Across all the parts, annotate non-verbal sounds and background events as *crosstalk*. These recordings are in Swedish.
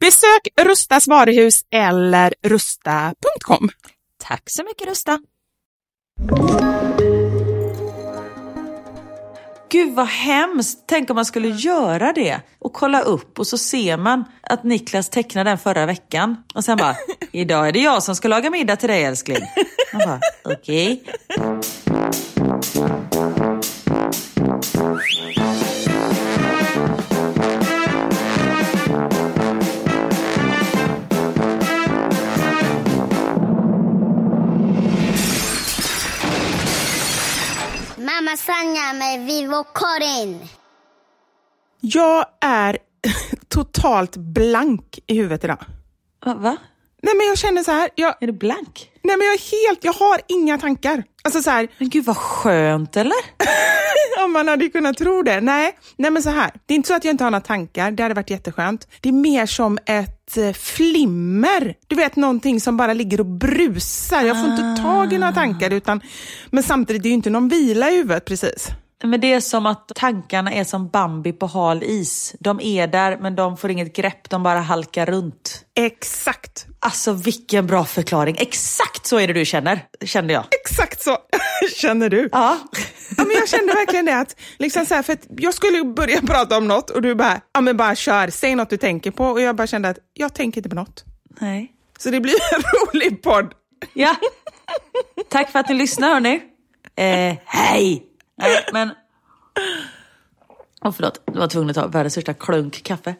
Besök Rustas varuhus eller rusta.com. Tack så mycket Rusta. Gud vad hemskt. Tänk om man skulle göra det och kolla upp och så ser man att Niklas tecknade den förra veckan. Och sen bara, *laughs* idag är det jag som ska laga middag till dig älskling. Man bara, okej. Mamma Sanja med Vivo Karin. Jag är *laughs* totalt blank i huvudet idag. Va? Va? Nej men jag känner så här, jag, Är du blank? nej men jag är helt, jag har inga tankar. Alltså så här, Men gud vad skönt eller? *laughs* om man hade kunnat tro det. Nej, nej men så här, det är inte så att jag inte har några tankar, det hade varit jätteskönt. Det är mer som ett eh, flimmer. Du vet någonting som bara ligger och brusar. Jag får inte tag i några tankar utan, men samtidigt det är ju inte någon vila i huvudet precis. Men det är som att tankarna är som Bambi på hal is. De är där men de får inget grepp, de bara halkar runt. Exakt, Alltså vilken bra förklaring. Exakt så är det du känner, kände jag. exakt så *laughs* känner du. Ja. Ja, men jag kände verkligen det att, liksom så här, för att jag skulle börja *laughs* prata om något och du bara, ja men bara kör, säg något du tänker på och jag bara kände att jag tänker inte på något. Nej. Så det blir *laughs* en rolig podd. Ja. Tack för att ni lyssnar hörni. Eh, hej! Nej, men... Åh förlåt, jag var tvungen att ta världens största klunk kaffe.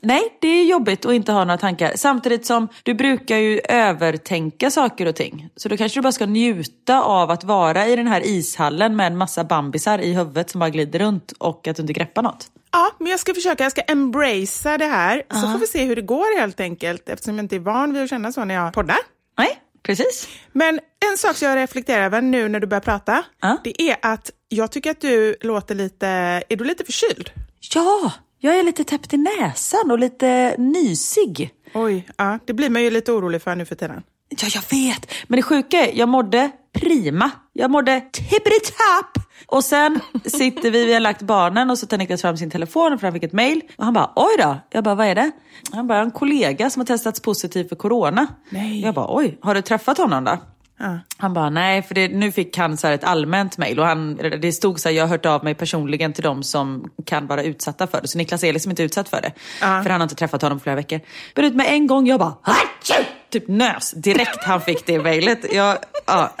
Nej, det är jobbigt att inte ha några tankar. Samtidigt som du brukar ju övertänka saker och ting. Så då kanske du bara ska njuta av att vara i den här ishallen med en massa bambisar i huvudet som bara glider runt och att du inte greppar något. Ja, men jag ska försöka, jag ska embracea det här så får vi se hur det går helt enkelt eftersom jag inte är van vid att känna så när jag poddar. Nej, precis. Men en sak som jag reflekterar över nu när du börjar prata, Ja. det är att jag tycker att du låter lite, är du lite förkyld? Ja, jag är lite täppt i näsan och lite nysig. Oj, ja, det blir man ju lite orolig för nu för tiden. Ja, jag vet. Men det sjuka är, jag mådde prima. Jag mådde tippity-tapp. Och sen sitter vi, vi har lagt barnen och så tar Niklas fram sin telefon för han fick ett mail. Och han bara, oj då. Jag bara, vad är det? Han bara, en kollega som har testats positiv för corona. Nej. Jag bara, oj, har du träffat honom då? Ja. Han bara, nej, för det, nu fick han så ett allmänt mejl och han, det stod så här, jag har hört av mig personligen till de som kan vara utsatta för det. Så Niklas är liksom inte utsatt för det. Ja. För han har inte träffat honom på flera veckor. Men ut med en gång, jag bara, "Achoo!" Typ nös direkt han fick det mejlet. Jag Ja.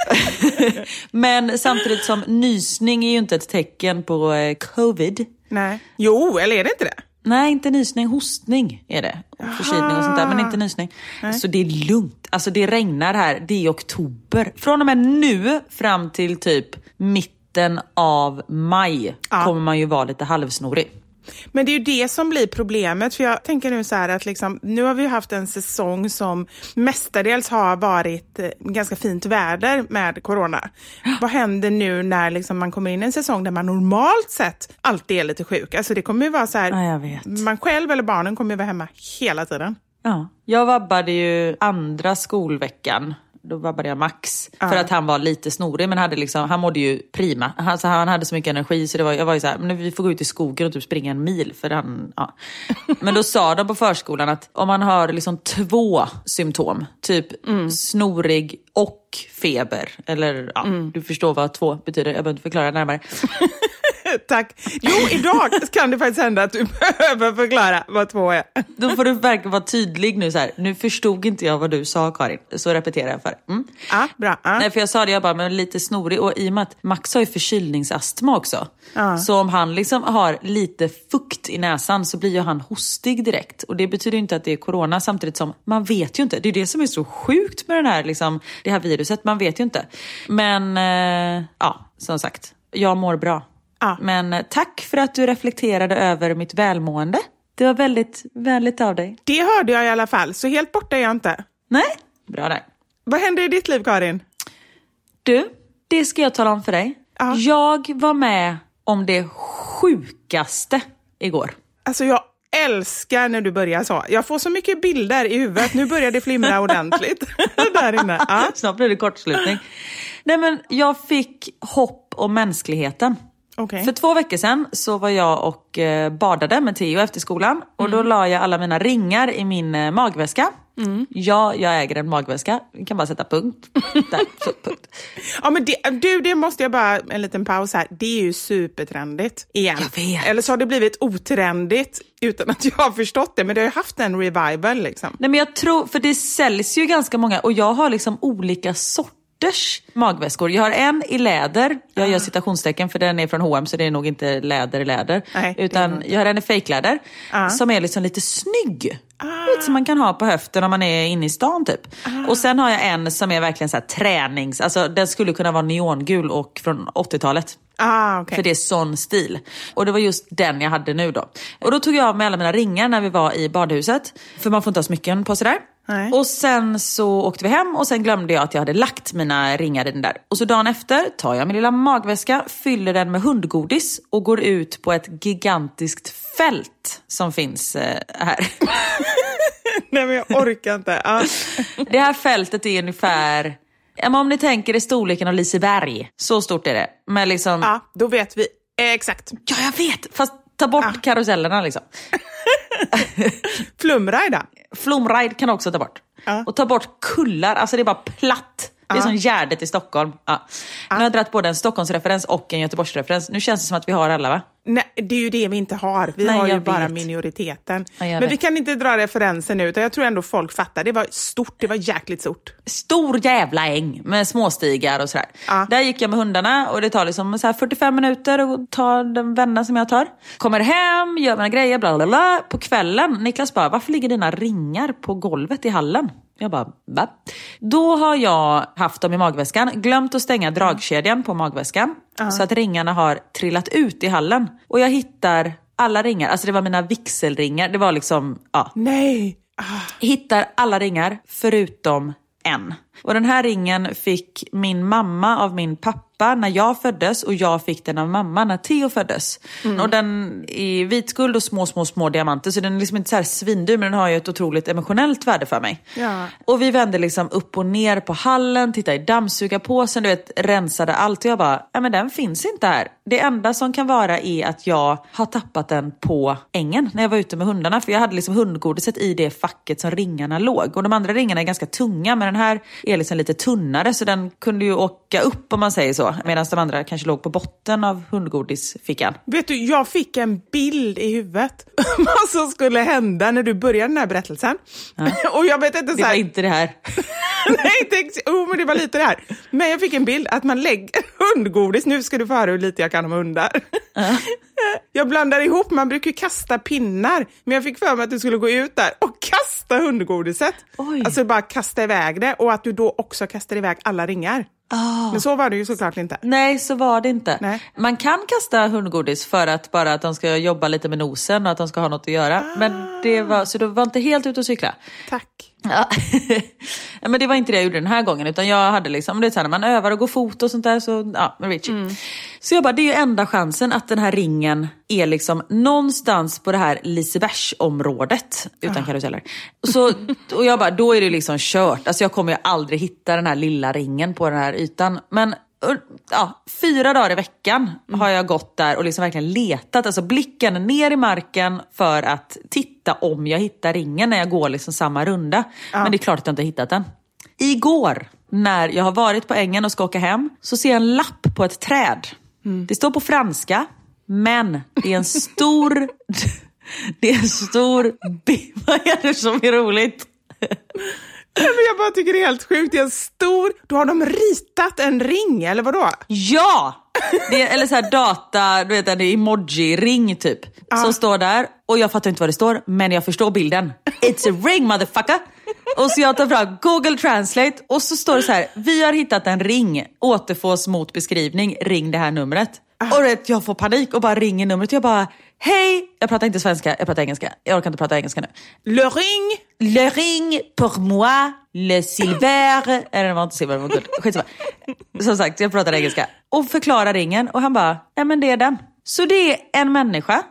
*laughs* Men samtidigt som nysning är ju inte ett tecken på eh, covid. Nej. Jo, eller är det inte det? Nej, inte nysning. Hostning är det. Förkylning och sånt där, men inte nysning. Så det är lugnt. Alltså det regnar här. Det är oktober. Från och med nu fram till typ mitten av maj kommer man ju vara lite halvsnorig. Men det är ju det som blir problemet. För jag tänker nu så här att liksom, nu har vi haft en säsong som mestadels har varit eh, ganska fint väder med corona. Vad händer nu när liksom man kommer in i en säsong där man normalt sett alltid är lite sjuk? Alltså det kommer ju vara så här, Ja, man själv eller barnen kommer ju vara hemma hela tiden. Ja. Jag vabbade ju andra skolveckan. Då vabbade jag Max. För att han var lite snorig men hade liksom, han mådde ju prima. Han, så han hade så mycket energi så det var, jag var ju så här, men vi får gå ut i skogen och typ springa en mil. För han, ja. *laughs* Men då sa de på förskolan att om man har liksom två symptom, typ snorig och feber. Eller ja, du förstår vad två betyder, jag behöver inte förklara närmare. *laughs* *laughs* Tack. Jo, idag kan det faktiskt hända att du *laughs* behöver förklara vad två är. Då får du verkligen vara tydlig nu så här. Nu förstod inte jag vad du sa Karin, så repeterar jag för. Mm. Ja, bra. Ja. Nej, för jag sa det, jag bara, men lite snorig. Och i och med att Max har ju förkylningsastma också. Så om han liksom har lite fukt i näsan så blir ju han hostig direkt. Och det betyder ju inte att det är corona samtidigt som man vet ju inte. Det är det som är så sjukt med den här, liksom, det här viruset. Man vet ju inte. Men eh, ja, som sagt, jag mår bra. Ja. Men eh, tack för att du reflekterade över mitt välmående. Det var väldigt vänligt av dig. Det hörde jag i alla fall, så helt borta är jag inte. Nej, bra där. Vad händer i ditt liv, Karin? Du, det ska jag tala om för dig. Ja. Jag var med om det sjukaste igår. Alltså jag älskar när du börjar så. Jag får så mycket bilder i huvudet. Nu börjar det flimra *laughs* ordentligt *laughs* där inne. Ja. Snart blir det kortslutning. Nej men jag fick hopp om mänskligheten. Okej. För två veckor sedan så var jag och eh, badade med Theo efter skolan. Och då la jag alla mina ringar i min eh, magväska. Ja, jag äger en magväska. Vi kan bara sätta punkt. *laughs* Där, så, punkt. Ja, men det, du, det måste jag bara, en liten paus här. Det är ju supertrendigt igen. Jag vet. Eller så har det blivit otrendigt utan att jag har förstått det. Men det har ju haft en revival liksom. Nej men jag tror, för det säljs ju ganska många och jag har liksom olika sorters magväskor. Jag har en i läder, jag gör citationstecken för den är från H&M så det är nog inte läder läder. Nej, utan jag har en i fejkläder som är liksom lite snygg. Lite som man kan ha på höften om man är inne i stan typ. Och sen har jag en som är verkligen så här tränings, alltså den skulle kunna vara neongul och från 80-talet. Ah, okej. För det är sån stil. Och det var just den jag hade nu då. Och då tog jag av mig alla mina ringar när vi var i badhuset. För man får inte ha smycken på sig där. Nej. Och sen så åkte vi hem och sen glömde jag att jag hade lagt mina ringar i den där. Och så dagen efter tar jag min lilla magväska, fyller den med hundgodis och går ut på ett gigantiskt fält som finns eh, här. *laughs* Nej, men jag orkar inte. *laughs* Det här fältet är ungefär, om ni tänker i storleken av Liseberg, så stort är det. Men liksom, ja, då vet vi exakt. ja jag vet, fast ta bort karusellerna liksom. *laughs* Flumrida. Flumride kan också ta bort. Ja. Och ta bort kullar, alltså det är bara platt. Det är som Gärdet i Stockholm. Ja. Nu har jag dragit både en Stockholmsreferens och en Göteborgsreferens. Nu känns det som att vi har alla va? Nej, det är ju det vi inte har. Vi Nej, har ju bara vet. minoriteten. Ja, Men vet. vi kan inte dra referensen nu, utan jag tror ändå folk fattar. Det var stort, det var jäkligt stort. Stor jävla äng med småstigar och sådär. Ja. Där gick jag med hundarna och det tar liksom så här 45 minuter att ta den vända som jag tar. Kommer hem, gör mina grejer, bla bla bla. På kvällen, Niklas bara, varför ligger dina ringar på golvet i hallen? Jag bara, va? Då har jag haft dem i magväskan, glömt att stänga dragkedjan på magväskan. Så att ringarna har trillat ut i hallen. Och jag hittar alla ringar, alltså det var mina vigselringar. Det var liksom, ja, Nej! hittar alla ringar förutom en. Och den här ringen fick min mamma av min pappa när jag föddes och jag fick den av mamma när Theo föddes. Och den är vitguld och små, små, små diamanter så den är liksom inte så här svindyr men den har ju ett otroligt emotionellt värde för mig. Ja. Och vi vände liksom upp och ner på hallen, tittade i dammsugarpåsen, du vet, rensade allt och jag bara, ja men den finns inte här. Det enda som kan vara är att jag har tappat den på ängen när jag var ute med hundarna. För jag hade liksom hundgodiset i det facket som ringarna låg. Och de andra ringarna är ganska tunga men den här är liksom lite tunnare så den kunde ju åka upp om man säger så. Så, medan de andra kanske låg på botten av hundgodisfickan. Vet du, jag fick en bild i huvudet *laughs* vad som skulle hända när du började den här berättelsen. *laughs* Och jag vet inte så Det var här, inte det här. *laughs* Nej, tänk, oh, men det var lite det här. Men jag fick en bild att man lägger hundgodis, nu ska du få höra hur lite jag kan om hundar. Jag blandar ihop, man brukar ju kasta pinnar, men jag fick för mig att du skulle gå ut där och kasta hundgodiset. Oj. Alltså bara kasta iväg det och att du då också kastar iväg alla ringar. Men så var det ju såklart inte. Nej, så var det inte. Nej. Man kan kasta hundgodis för att bara att de ska jobba lite med nosen och att de ska ha något att göra. Men det var, så du var inte helt ute och cykla. Tack. Ja. *laughs* Ja, men det var inte det jag gjorde den här gången utan jag hade liksom, det är så här, när man övar och går fot och sånt där så, ja, med Richie. Så jag bara, det är ju enda chansen att den här ringen är liksom någonstans på det här Lisebergsområdet utan karuseller. Så, och jag bara, då är det liksom kört. Alltså jag kommer ju aldrig hitta den här lilla ringen på den här ytan. Men ja, fyra dagar i veckan har jag gått där och liksom verkligen letat. Alltså blicken ner i marken för att titta om jag hittar ringen när jag går liksom samma runda. Men det är klart att jag inte har hittat den. Igår, när jag har varit på ängen och ska åka hem, så ser jag en lapp på ett träd. Det står på franska, men det är en stor... *laughs* det är en stor... *laughs* Vad är det som är roligt? Jag bara tycker det är helt sjukt. Det är en stor... Då har de ritat en ring, eller vadå? Ja! Det är, eller så här data, du vet en emoji-ring typ. Som står där och jag fattar inte vad det står men jag förstår bilden. It's a ring motherfucker! Och så jag tar fram Google Translate och så står det så här. Vi har hittat en ring, återfås mot beskrivning, ring det här numret. Och vet, jag får panik och bara ringer numret. Jag bara, hej! Jag pratar inte svenska, jag pratar engelska. Jag orkar inte prata engelska nu. Le ring! Le ring pour moi, le silver. Eller det var inte silver, det var guld. Skitsamma. Som sagt, jag pratar engelska. Och förklarar ringen och han bara, nej men det är den. Så det är en människa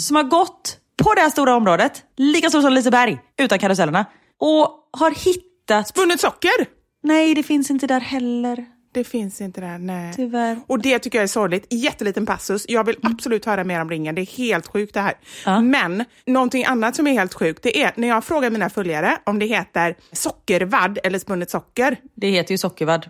som har gått på det här stora området, lika stort som Liseberg, utan karusellerna. Och har hittat... Spunnet socker! Nej, det finns inte där heller. Det finns inte där, nej. Tyvärr. Och det tycker jag är sorgligt. Jätteliten passus. Jag vill absolut höra mer om ringen. Det är helt sjukt det här. Men någonting annat som är helt sjukt, det är när jag frågar mina följare om det heter sockervadd eller spunnet socker. Det heter ju sockervadd.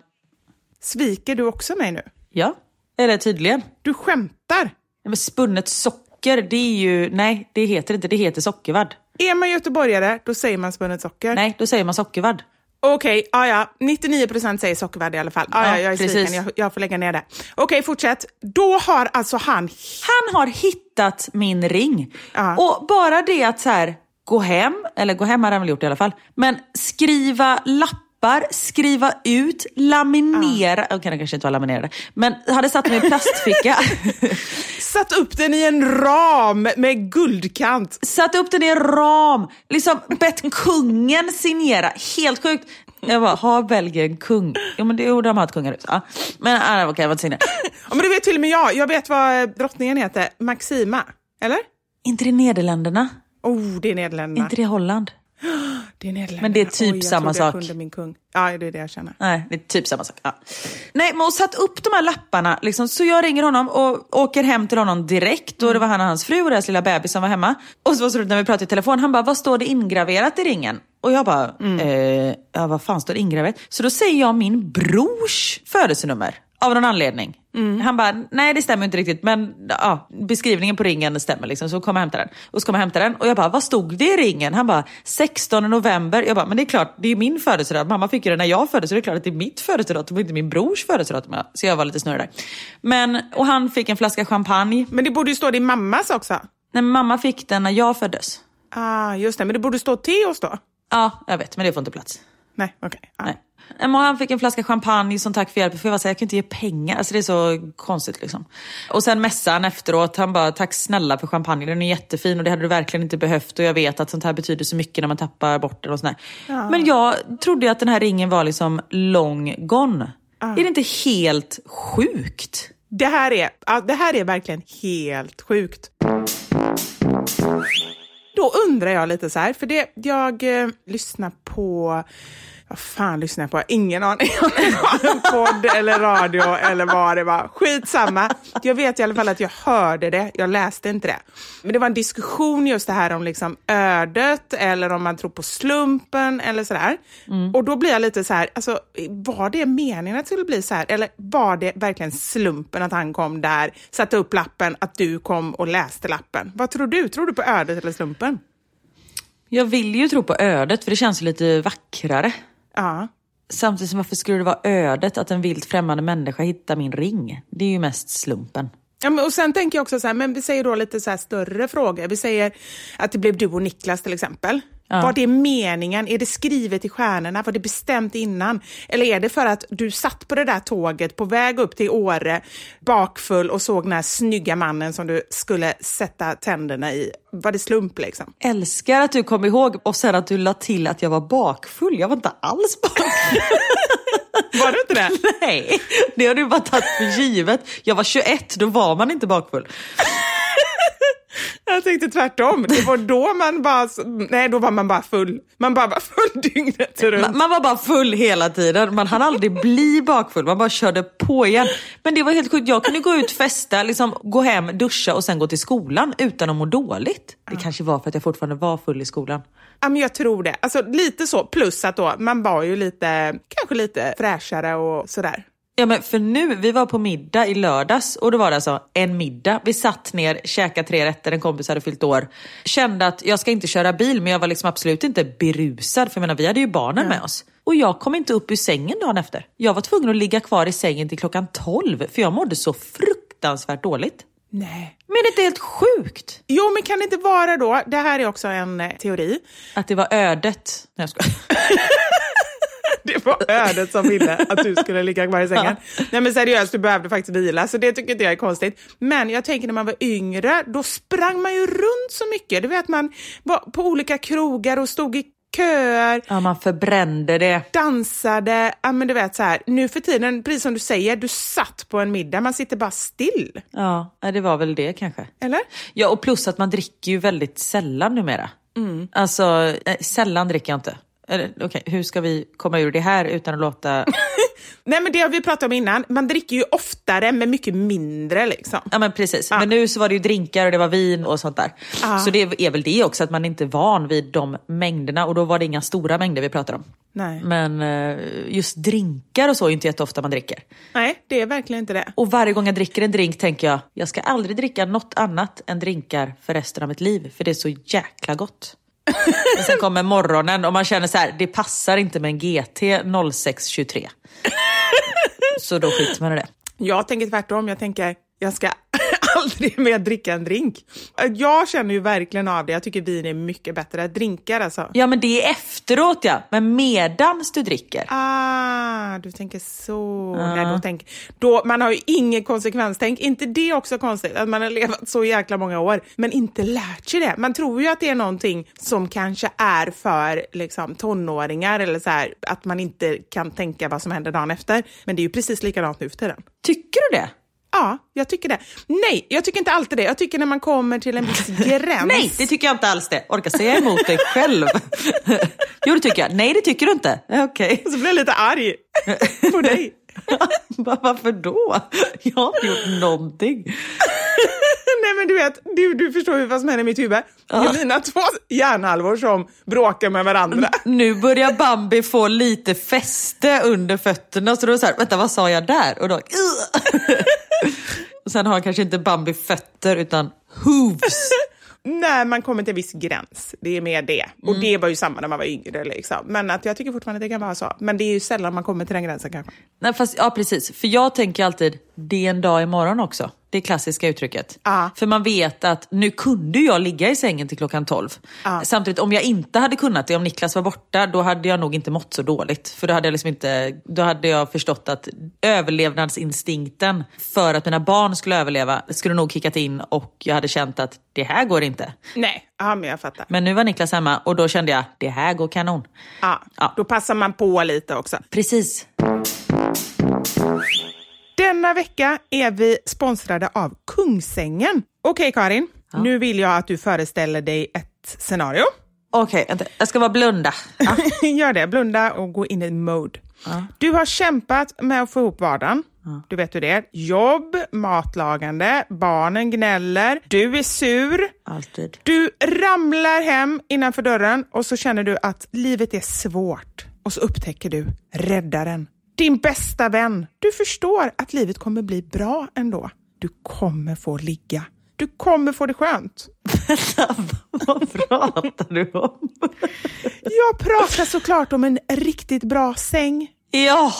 Sviker du också mig nu? Ja, eller tydligen. Du skämtar? Nej, Men spunnet socker, det är ju... Nej, det heter inte. Det heter sockervadd. Är man göteborgare, då säger man spunnet socker. Nej, då säger man sockervadd. Okej, ja, ja. 99 procent säger sockervadd i alla fall. Ja, Ja, ja, jag är precis. sviken, jag, jag får lägga ner det. Okej, fortsätt. Då har alltså han... Han har hittat min ring. Ja. Och bara det att så här, gå hem, eller gå hem har han väl gjort i alla fall, men skriva lappar, skriva ut, laminera, okej de kanske inte var laminerade, men hade satt mig i plastficka. *laughs* Satt upp den i en ram med guldkant. Satt upp den i en ram, liksom bett kungen signera. Helt sjukt. Jag bara, har Belgien kung? Jo men det gjorde de har ett kungahus. Ja. Men äh, okej, jag var inte signera. *laughs* Ja, men det vet till och med jag. Jag vet vad eh, drottningen heter. Maxima. Eller? Inte det Nederländerna? Oh, det är Nederländerna. Inte det Holland? Det är Nederländerna. Men det är typ Oj, jag samma jag sak. kunde min kung. Ja, det är det jag känner. Nej, det är typ samma sak. Ja. Nej, men och satt upp de här lapparna. Liksom, så jag ringer honom och åker hem till honom direkt. Och det var han och hans fru och deras lilla bebis som var hemma. Och så var det så roligt när vi pratade i telefon. Han bara, vad står det ingraverat i ringen? Och jag bara, eh, ja vad fan står det ingraverat? Så då säger jag min brors födelsenummer. Av någon anledning. Han bara, nej det stämmer inte riktigt men ja, beskrivningen på ringen stämmer liksom. Så kom jag hämta den. Och så kom jag hämta den och jag bara, vad stod det i ringen? Han bara, 16 november. Jag bara, men det är klart, det är min födelsedag. Mamma fick ju den när jag föddes så det är klart att det är mitt födelsedatum och inte min brors födelsedatum. Så jag var lite snurrig där. Men, och han fick en flaska champagne. Men det borde ju stå din mammas också. Nej, men mamma fick den när jag föddes. Ah, just det. Men det borde stå Theos då. Ja, jag vet, men det får inte plats. Nej, okej. Ja. Nej. Han fick en flaska champagne som tack för hjälpen. För jag var så här, jag kan inte ge pengar. Alltså det är så konstigt liksom. Och sen mässade han efteråt. Han bara, tack snälla för champagne. Den är jättefin och det hade du verkligen inte behövt. Och jag vet att sånt här betyder så mycket när man tappar bort den och sådär. Men jag trodde ju att den här ringen var liksom long gone. Är det inte helt sjukt? Det, här är, ja, det här är verkligen helt sjukt. Då undrar jag lite så här, för det, jag eh, lyssnar på Vad fan lyssnar jag på? Ingen aning om det var en podd eller radio eller vad det var. Skitsamma. Jag vet i alla fall att jag hörde det, jag läste inte det. Men det var en diskussion just det här om liksom ödet eller om man tror på slumpen eller sådär. Mm. Och då blir jag lite så här, alltså, var det meningen att det skulle bli så här? Eller var det verkligen slumpen att han kom där, satte upp lappen, att du kom och läste lappen? Vad tror du? Tror du på ödet eller slumpen? Jag vill ju tro på ödet för det känns lite vackrare. Ja. Samtidigt som varför skulle det vara ödet att en vilt främmande människa hittar min ring? Det är ju mest slumpen. Ja, men, och sen tänker jag också så här, men vi säger då lite så större frågor. Vi säger att det blev du och Niklas till exempel. Ja. Var det meningen? Är det skrivet i stjärnorna? Var det bestämt innan? Eller är det för att du satt på det där tåget på väg upp till Åre bakfull och såg den här snygga mannen som du skulle sätta tänderna i? Var det slump liksom? Älskar att du kom ihåg och sen att du la till att jag var bakfull. Jag var inte alls bakfull. Var du inte det? *laughs* Nej, det har du bara tagit för givet. Jag var 21, då var man inte bakfull. Jag tänkte tvärtom. Det var då man bara... Nej, då var man bara full. Man bara var full *laughs* dygnet runt. Man, man var bara full hela tiden. Man hann aldrig bli bakfull. Man bara körde på igen. Men det var helt sjukt. Jag kunde gå ut, festa, liksom, gå hem, duscha och sen gå till skolan utan att må dåligt. Det kanske var för att jag fortfarande var full i skolan. Ja, men jag tror det. Alltså, lite så. Plus att då, man var ju lite, kanske lite fräschare och sådär. Ja men för nu, vi var på middag i lördags och då var det alltså en middag. Vi satt ner, käkade tre rätter, en kompis hade fyllt år. Kände att jag ska inte köra bil men jag var liksom absolut inte berusad för jag menar vi hade ju barnen ja. med oss. Och jag kom inte upp ur sängen dagen efter. Jag var tvungen att ligga kvar i sängen till klockan 12 för jag mådde så fruktansvärt dåligt. Nej. Men är det inte helt sjukt? Jo, men kan det inte vara då, det här är också en eh, teori. Att det var ödet. Nej, jag skojar. *laughs* *laughs* det var ödet som ville att du skulle ligga kvar i sängen. Ja. Nej men seriöst, du behövde faktiskt vila, så det tycker inte jag är konstigt. Men jag tänker när man var yngre, då sprang man ju runt så mycket. Du vet, man var på olika krogar och stod i köer. Ja, man förbrände det. Dansade. Ja, men du vet så här, nu för tiden, precis som du säger, du satt på en middag, man sitter bara still. Ja, det var väl det kanske. Eller? Ja, och plus att man dricker ju väldigt sällan numera. Mm. Alltså, eh, sällan dricker jag inte. Okej, okay, hur ska vi komma ur det här utan att låta... *laughs* Nej men det har vi pratat om innan, man dricker ju oftare men mycket mindre liksom. Ja men precis, ja. men nu så var det ju drinkar och det var vin och sånt där. Ja. Så det är väl det också, att man inte är van vid de mängderna och då var det inga stora mängder vi pratade om. Nej. Men eh, just drinkar och så är inte jätteofta man dricker. Nej, det är verkligen inte det. Och varje gång jag dricker en drink tänker jag, jag ska aldrig dricka något annat än drinkar för resten av mitt liv, för det är så jäkla gott. *laughs* Men sen kommer morgonen och man känner så här, det passar inte med en GT 0623. *laughs* Så då skiter man i det. Jag tänker tvärtom. Jag tänker, jag ska aldrig mer dricka en drink. Jag känner ju verkligen av det. Jag tycker vin är mycket bättre. Drinkar alltså. Ja, men det är efteråt ja. Men medans du dricker. Ah, du tänker så. Uh. Nej, då tänk, då, man har ju ingen konsekvenstänk. inte det också konstigt? Att man har levat så jäkla många år, men inte lärt sig det. Man tror ju att det är någonting som kanske är för liksom, tonåringar eller så här, att man inte kan tänka vad som händer dagen efter. Men det är ju precis likadant nu för tiden. Tycker du det? Ja, jag tycker det. Nej, jag tycker inte alltid det. Jag tycker när man kommer till en viss *laughs* gräns. Nej, det tycker jag inte alls det. Orka säga emot dig själv. *laughs* jo, det tycker jag. Nej, det tycker du inte. Okej. Okay. Så blir jag lite arg på dig. *laughs* Varför då? Jag har inte gjort någonting. Nej men du vet, du, du förstår ju vad som händer i mitt huvud. Det är mina två hjärnhalvor som bråkar med varandra. Nu börjar Bambi få lite fäste under fötterna så då är det så här, vänta vad sa jag där? Och då, *laughs* och sen har kanske inte Bambi fötter utan hooves. *laughs* när man kommer till en viss gräns. Det är mer det. Och mm. det var ju samma när man var yngre. Liksom. Men att jag tycker fortfarande att det kan vara så. Men det är ju sällan man kommer till den gränsen kanske. Nej, fast, ja, precis. För jag tänker alltid, det är en dag imorgon också. Det klassiska uttrycket. Ah. För man vet att nu kunde jag ligga i sängen till klockan 12. Ah. Samtidigt om jag inte hade kunnat det, om Niklas var borta, då hade jag nog inte mått så dåligt. För då hade jag, liksom inte, då hade jag förstått att överlevnadsinstinkten för att mina barn skulle överleva skulle nog kickat in och jag hade känt att det här går inte. Nej, ja, men jag fattar. Men nu var Niklas hemma och då kände jag, det här går kanon. Ja, då passar man på lite också. Precis. Denna vecka är vi sponsrade av Kungsängen. Okej okay, Karin, ja. nu vill jag att du föreställer dig ett scenario. Okej, vänta. jag ska bara blunda. Ja. *laughs* Gör det, blunda och gå in i mode. Du har kämpat med att få ihop vardagen. Du vet hur det är. Jobb, matlagande, barnen gnäller, du är sur. Alltid. Du ramlar hem innanför dörren och så känner du att livet är svårt. Och så upptäcker du räddaren, din bästa vän. Du förstår att livet kommer bli bra ändå. Du kommer få ligga. Du kommer få det skönt. Vad pratar du om? Jag pratar såklart om en riktigt bra säng. Ja,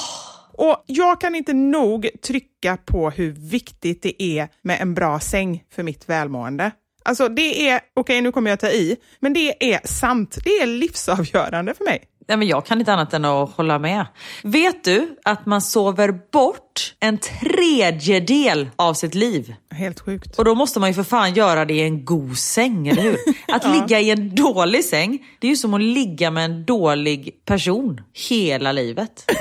Och jag kan inte nog trycka på hur viktigt det är med en bra säng för mitt välmående. Alltså det är, okej nu kommer jag ta i, men det är sant. Det är livsavgörande för mig. Nej, men jag kan inte annat än att hålla med. Vet du att man sover bort en tredjedel av sitt liv? Helt sjukt. Och då måste man ju för fan göra det i en god säng, eller hur? *laughs* Att ligga i en dålig säng, det är ju som att ligga med en dålig person hela livet. *laughs*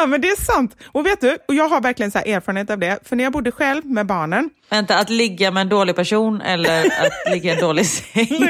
Ja men det är sant. Och vet du, och jag har verkligen så erfarenhet av det, för när jag bodde själv med barnen, Vänta, att ligga med en dålig person eller att *laughs* ligga i en dålig säng?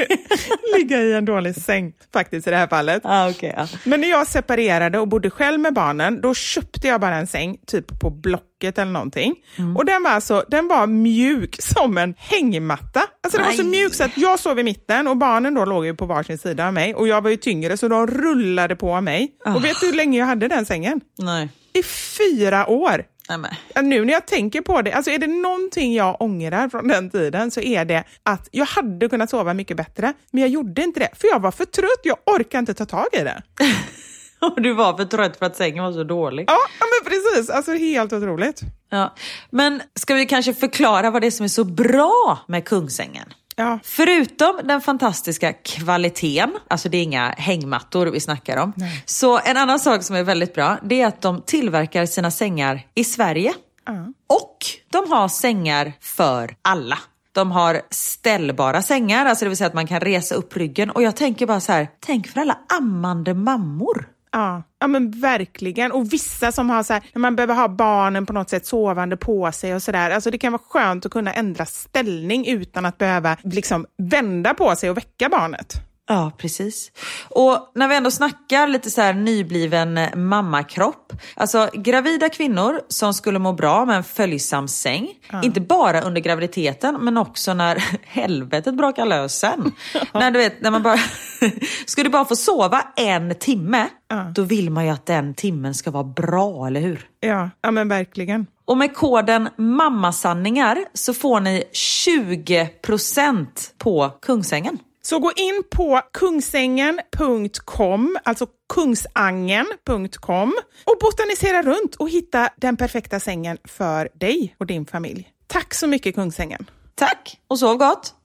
ligga i en dålig säng faktiskt i det här fallet. ah, okay, ja. Men när jag separerade och bodde själv med barnen, då köpte jag bara en säng, typ på Blocket eller någonting. Och den var alltså, den var mjuk som en hängmatta. Alltså den var så Nej. mjuk så att jag sov i mitten och barnen då låg ju på varsin sida av mig och jag var ju tyngre så de rullade på mig. Och vet du hur länge jag hade den sängen? Nej. I fyra år! Nej. Ja, Nu när jag tänker på det, alltså är det någonting jag ångrar från den tiden så är det att jag hade kunnat sova mycket bättre, men jag gjorde inte det. För jag var för trött, jag orkar inte ta tag i det. *laughs* Och du var för trött för att sängen var så dålig. Ja men precis. Alltså helt otroligt. Ja. Men ska vi kanske förklara vad det är som är så bra med Kungsängen? Ja. Förutom den fantastiska kvaliteten, alltså det är inga hängmattor vi snackar om. Så en annan sak som är väldigt bra, det är att de tillverkar sina sängar i Sverige. Och de har sängar för alla. De har ställbara sängar, alltså det vill säga att man kan resa upp ryggen. Och jag tänker bara så här, tänk för alla ammande mammor. Ja, ja men verkligen. Och vissa som har så här, när man behöver ha barnen på något sätt sovande på sig och sådär. Alltså det kan vara skönt att kunna ändra ställning utan att behöva liksom vända på sig och väcka barnet. Ja, precis. Och när vi ändå snackar lite så här nybliven mammakropp. Alltså gravida kvinnor som skulle må bra med en följsam säng. Inte bara under graviditeten men också när *laughs* helvetet brakar lös sen. när du vet, när man bara... *laughs* ska du bara få sova en timme, då vill man ju att den timmen ska vara bra, eller hur? Ja, ja men verkligen. Och med koden mammasanningar så får ni 20% på Kungsängen. Så gå in på kungsängen.com, alltså kungsangen.com och botanisera runt och hitta den perfekta sängen för dig och din familj. Tack så mycket Kungsängen! Tack och sov gott!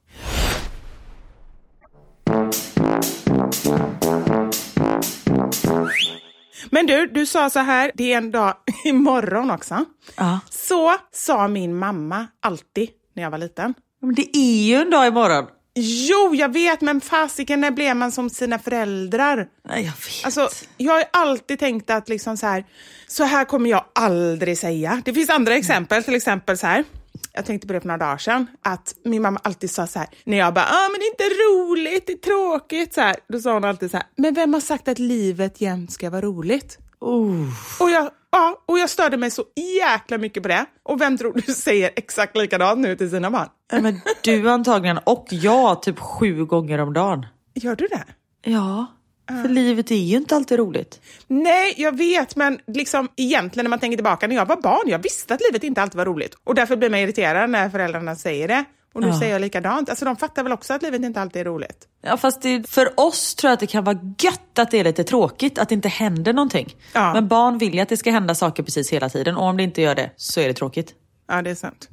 Men du, du sa så här, det är en dag *laughs* imorgon också. Ja. Så sa min mamma alltid när jag var liten. Men det är ju en dag imorgon. Jo, jag vet, men fasiken, när blev man som sina föräldrar? Nej, jag vet. Alltså, jag har alltid tänkt att liksom så här, så här kommer jag aldrig säga. Det finns andra exempel, till exempel så här. Jag tänkte på det för några dagar sedan, att min mamma alltid sa så här, när jag bara, ah, men det är inte roligt, det är tråkigt, så här. Då sa hon alltid så här, men vem har sagt att livet jämt ska vara roligt? Oh. Och jag, ja, och jag störde mig så jäkla mycket på det. Och vem tror du *laughs* säger exakt likadant nu till sina barn? Ja, Men du antagligen och jag typ sju gånger om dagen. Gör du det? Ja, för livet är ju inte alltid roligt. Nej, jag vet, men liksom egentligen när man tänker tillbaka, när jag var barn, jag visste att livet inte alltid var roligt. Och därför blir man irriterad när föräldrarna säger det. Och nu Ja. säger jag likadant. Alltså de fattar väl också att livet inte alltid är roligt. Ja, fast det, för oss tror jag att det kan vara gött att det är lite tråkigt, att det inte händer någonting. Ja. Men barn vill ju att det ska hända saker precis hela tiden och om det inte gör det så är det tråkigt. Ja, det är sant.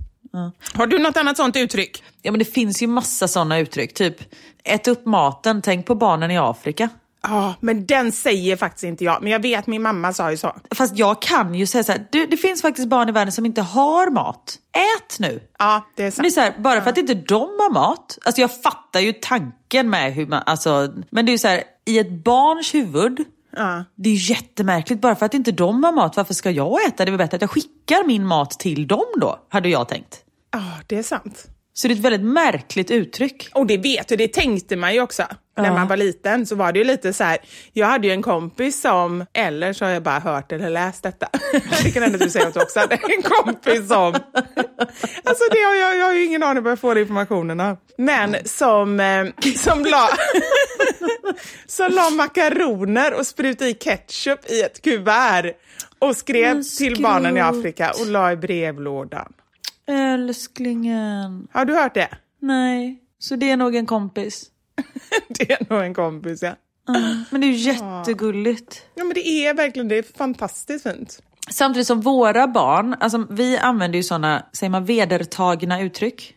Har du något annat sånt uttryck? Ja men det finns ju massa sådana uttryck, typ ät upp maten, tänk på barnen i Afrika. Ja, men den säger faktiskt inte jag. Men jag vet, min mamma sa ju så. Fast jag kan ju säga så här, du, det finns faktiskt barn i världen som inte har mat. Ät nu! Ja, det är Men sant. det är så här, bara för att inte de har mat, alltså jag fattar ju tanken med hur man, alltså, men det är ju så här, i ett barns huvud, Ja. det är ju jättemärkligt, bara för att inte de har mat, varför ska jag äta? Det är väl bättre att jag skickar min mat till dem då, hade jag tänkt. Ja, det är sant. Så det är ett väldigt märkligt uttryck. Och det vet du, det tänkte man ju också när Ja. man var liten. Så var det ju lite så här, jag hade ju en kompis som, eller så har jag bara hört eller läst detta. *laughs* det kan hända att du säger att du också hade en kompis som, *laughs* alltså det har jag, jag har ju ingen aning var jag får informationen av. Men som, eh, som la, *laughs* som la makaroner och sprutade i ketchup i ett kuvert och skrev till barnen i. Afrika och la i brevlådan. Älsklingen. Har du hört det? Nej, så det är nog en kompis. *laughs* Det är nog en kompis, ja. Men det är ju jättegulligt. Ja, men det är verkligen det är fantastiskt fint. Samtidigt som våra barn, alltså vi använder ju sådana, säger man vedertagna uttryck?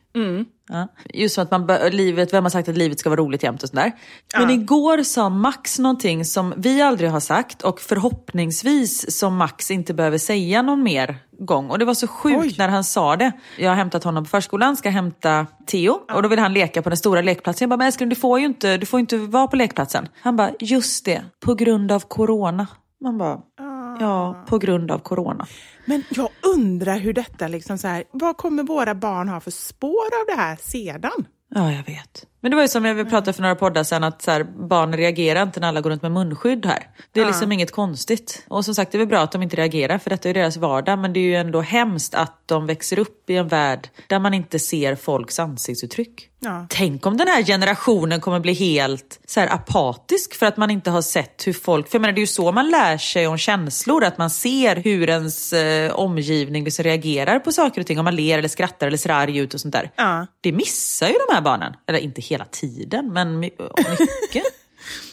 Ja. Just som att man livet, vem har sagt att livet ska vara roligt jämt och sådär. Men igår sa Max någonting som vi aldrig har sagt och förhoppningsvis som Max inte behöver säga någon mer gång. Och det var så sjukt Oj. när han sa det. Jag har hämtat honom på förskolan, ska hämta Theo och då vill han leka på den stora lekplatsen. Jag bara, men älskling du får ju inte, du får inte vara på lekplatsen. Han bara, just det, på grund av corona. Man bara, ja, på grund av corona. Men jag undrar hur detta liksom så här, vad kommer våra barn ha för spår av det här sedan? Ja, jag vet. Men det var ju som vi pratade för några poddar sedan att så här, barn reagerar inte när alla går runt med munskydd här. Det är liksom inget konstigt. Och som sagt, det är väl bra att de inte reagerar för detta är deras vardag. Men det är ju ändå hemskt att de växer upp i en värld där man inte ser folks ansiktsuttryck. Ja. Tänk om den här generationen kommer bli helt så här, apatisk för att man inte har sett hur folk... För jag menar, det är ju så man lär sig om känslor, att man ser hur ens eh, omgivning liksom reagerar på saker och ting. Om man ler eller skrattar eller ser arg ut och sånt där. Ja. Det missar ju de här barnen. Eller inte hela tiden, men mycket.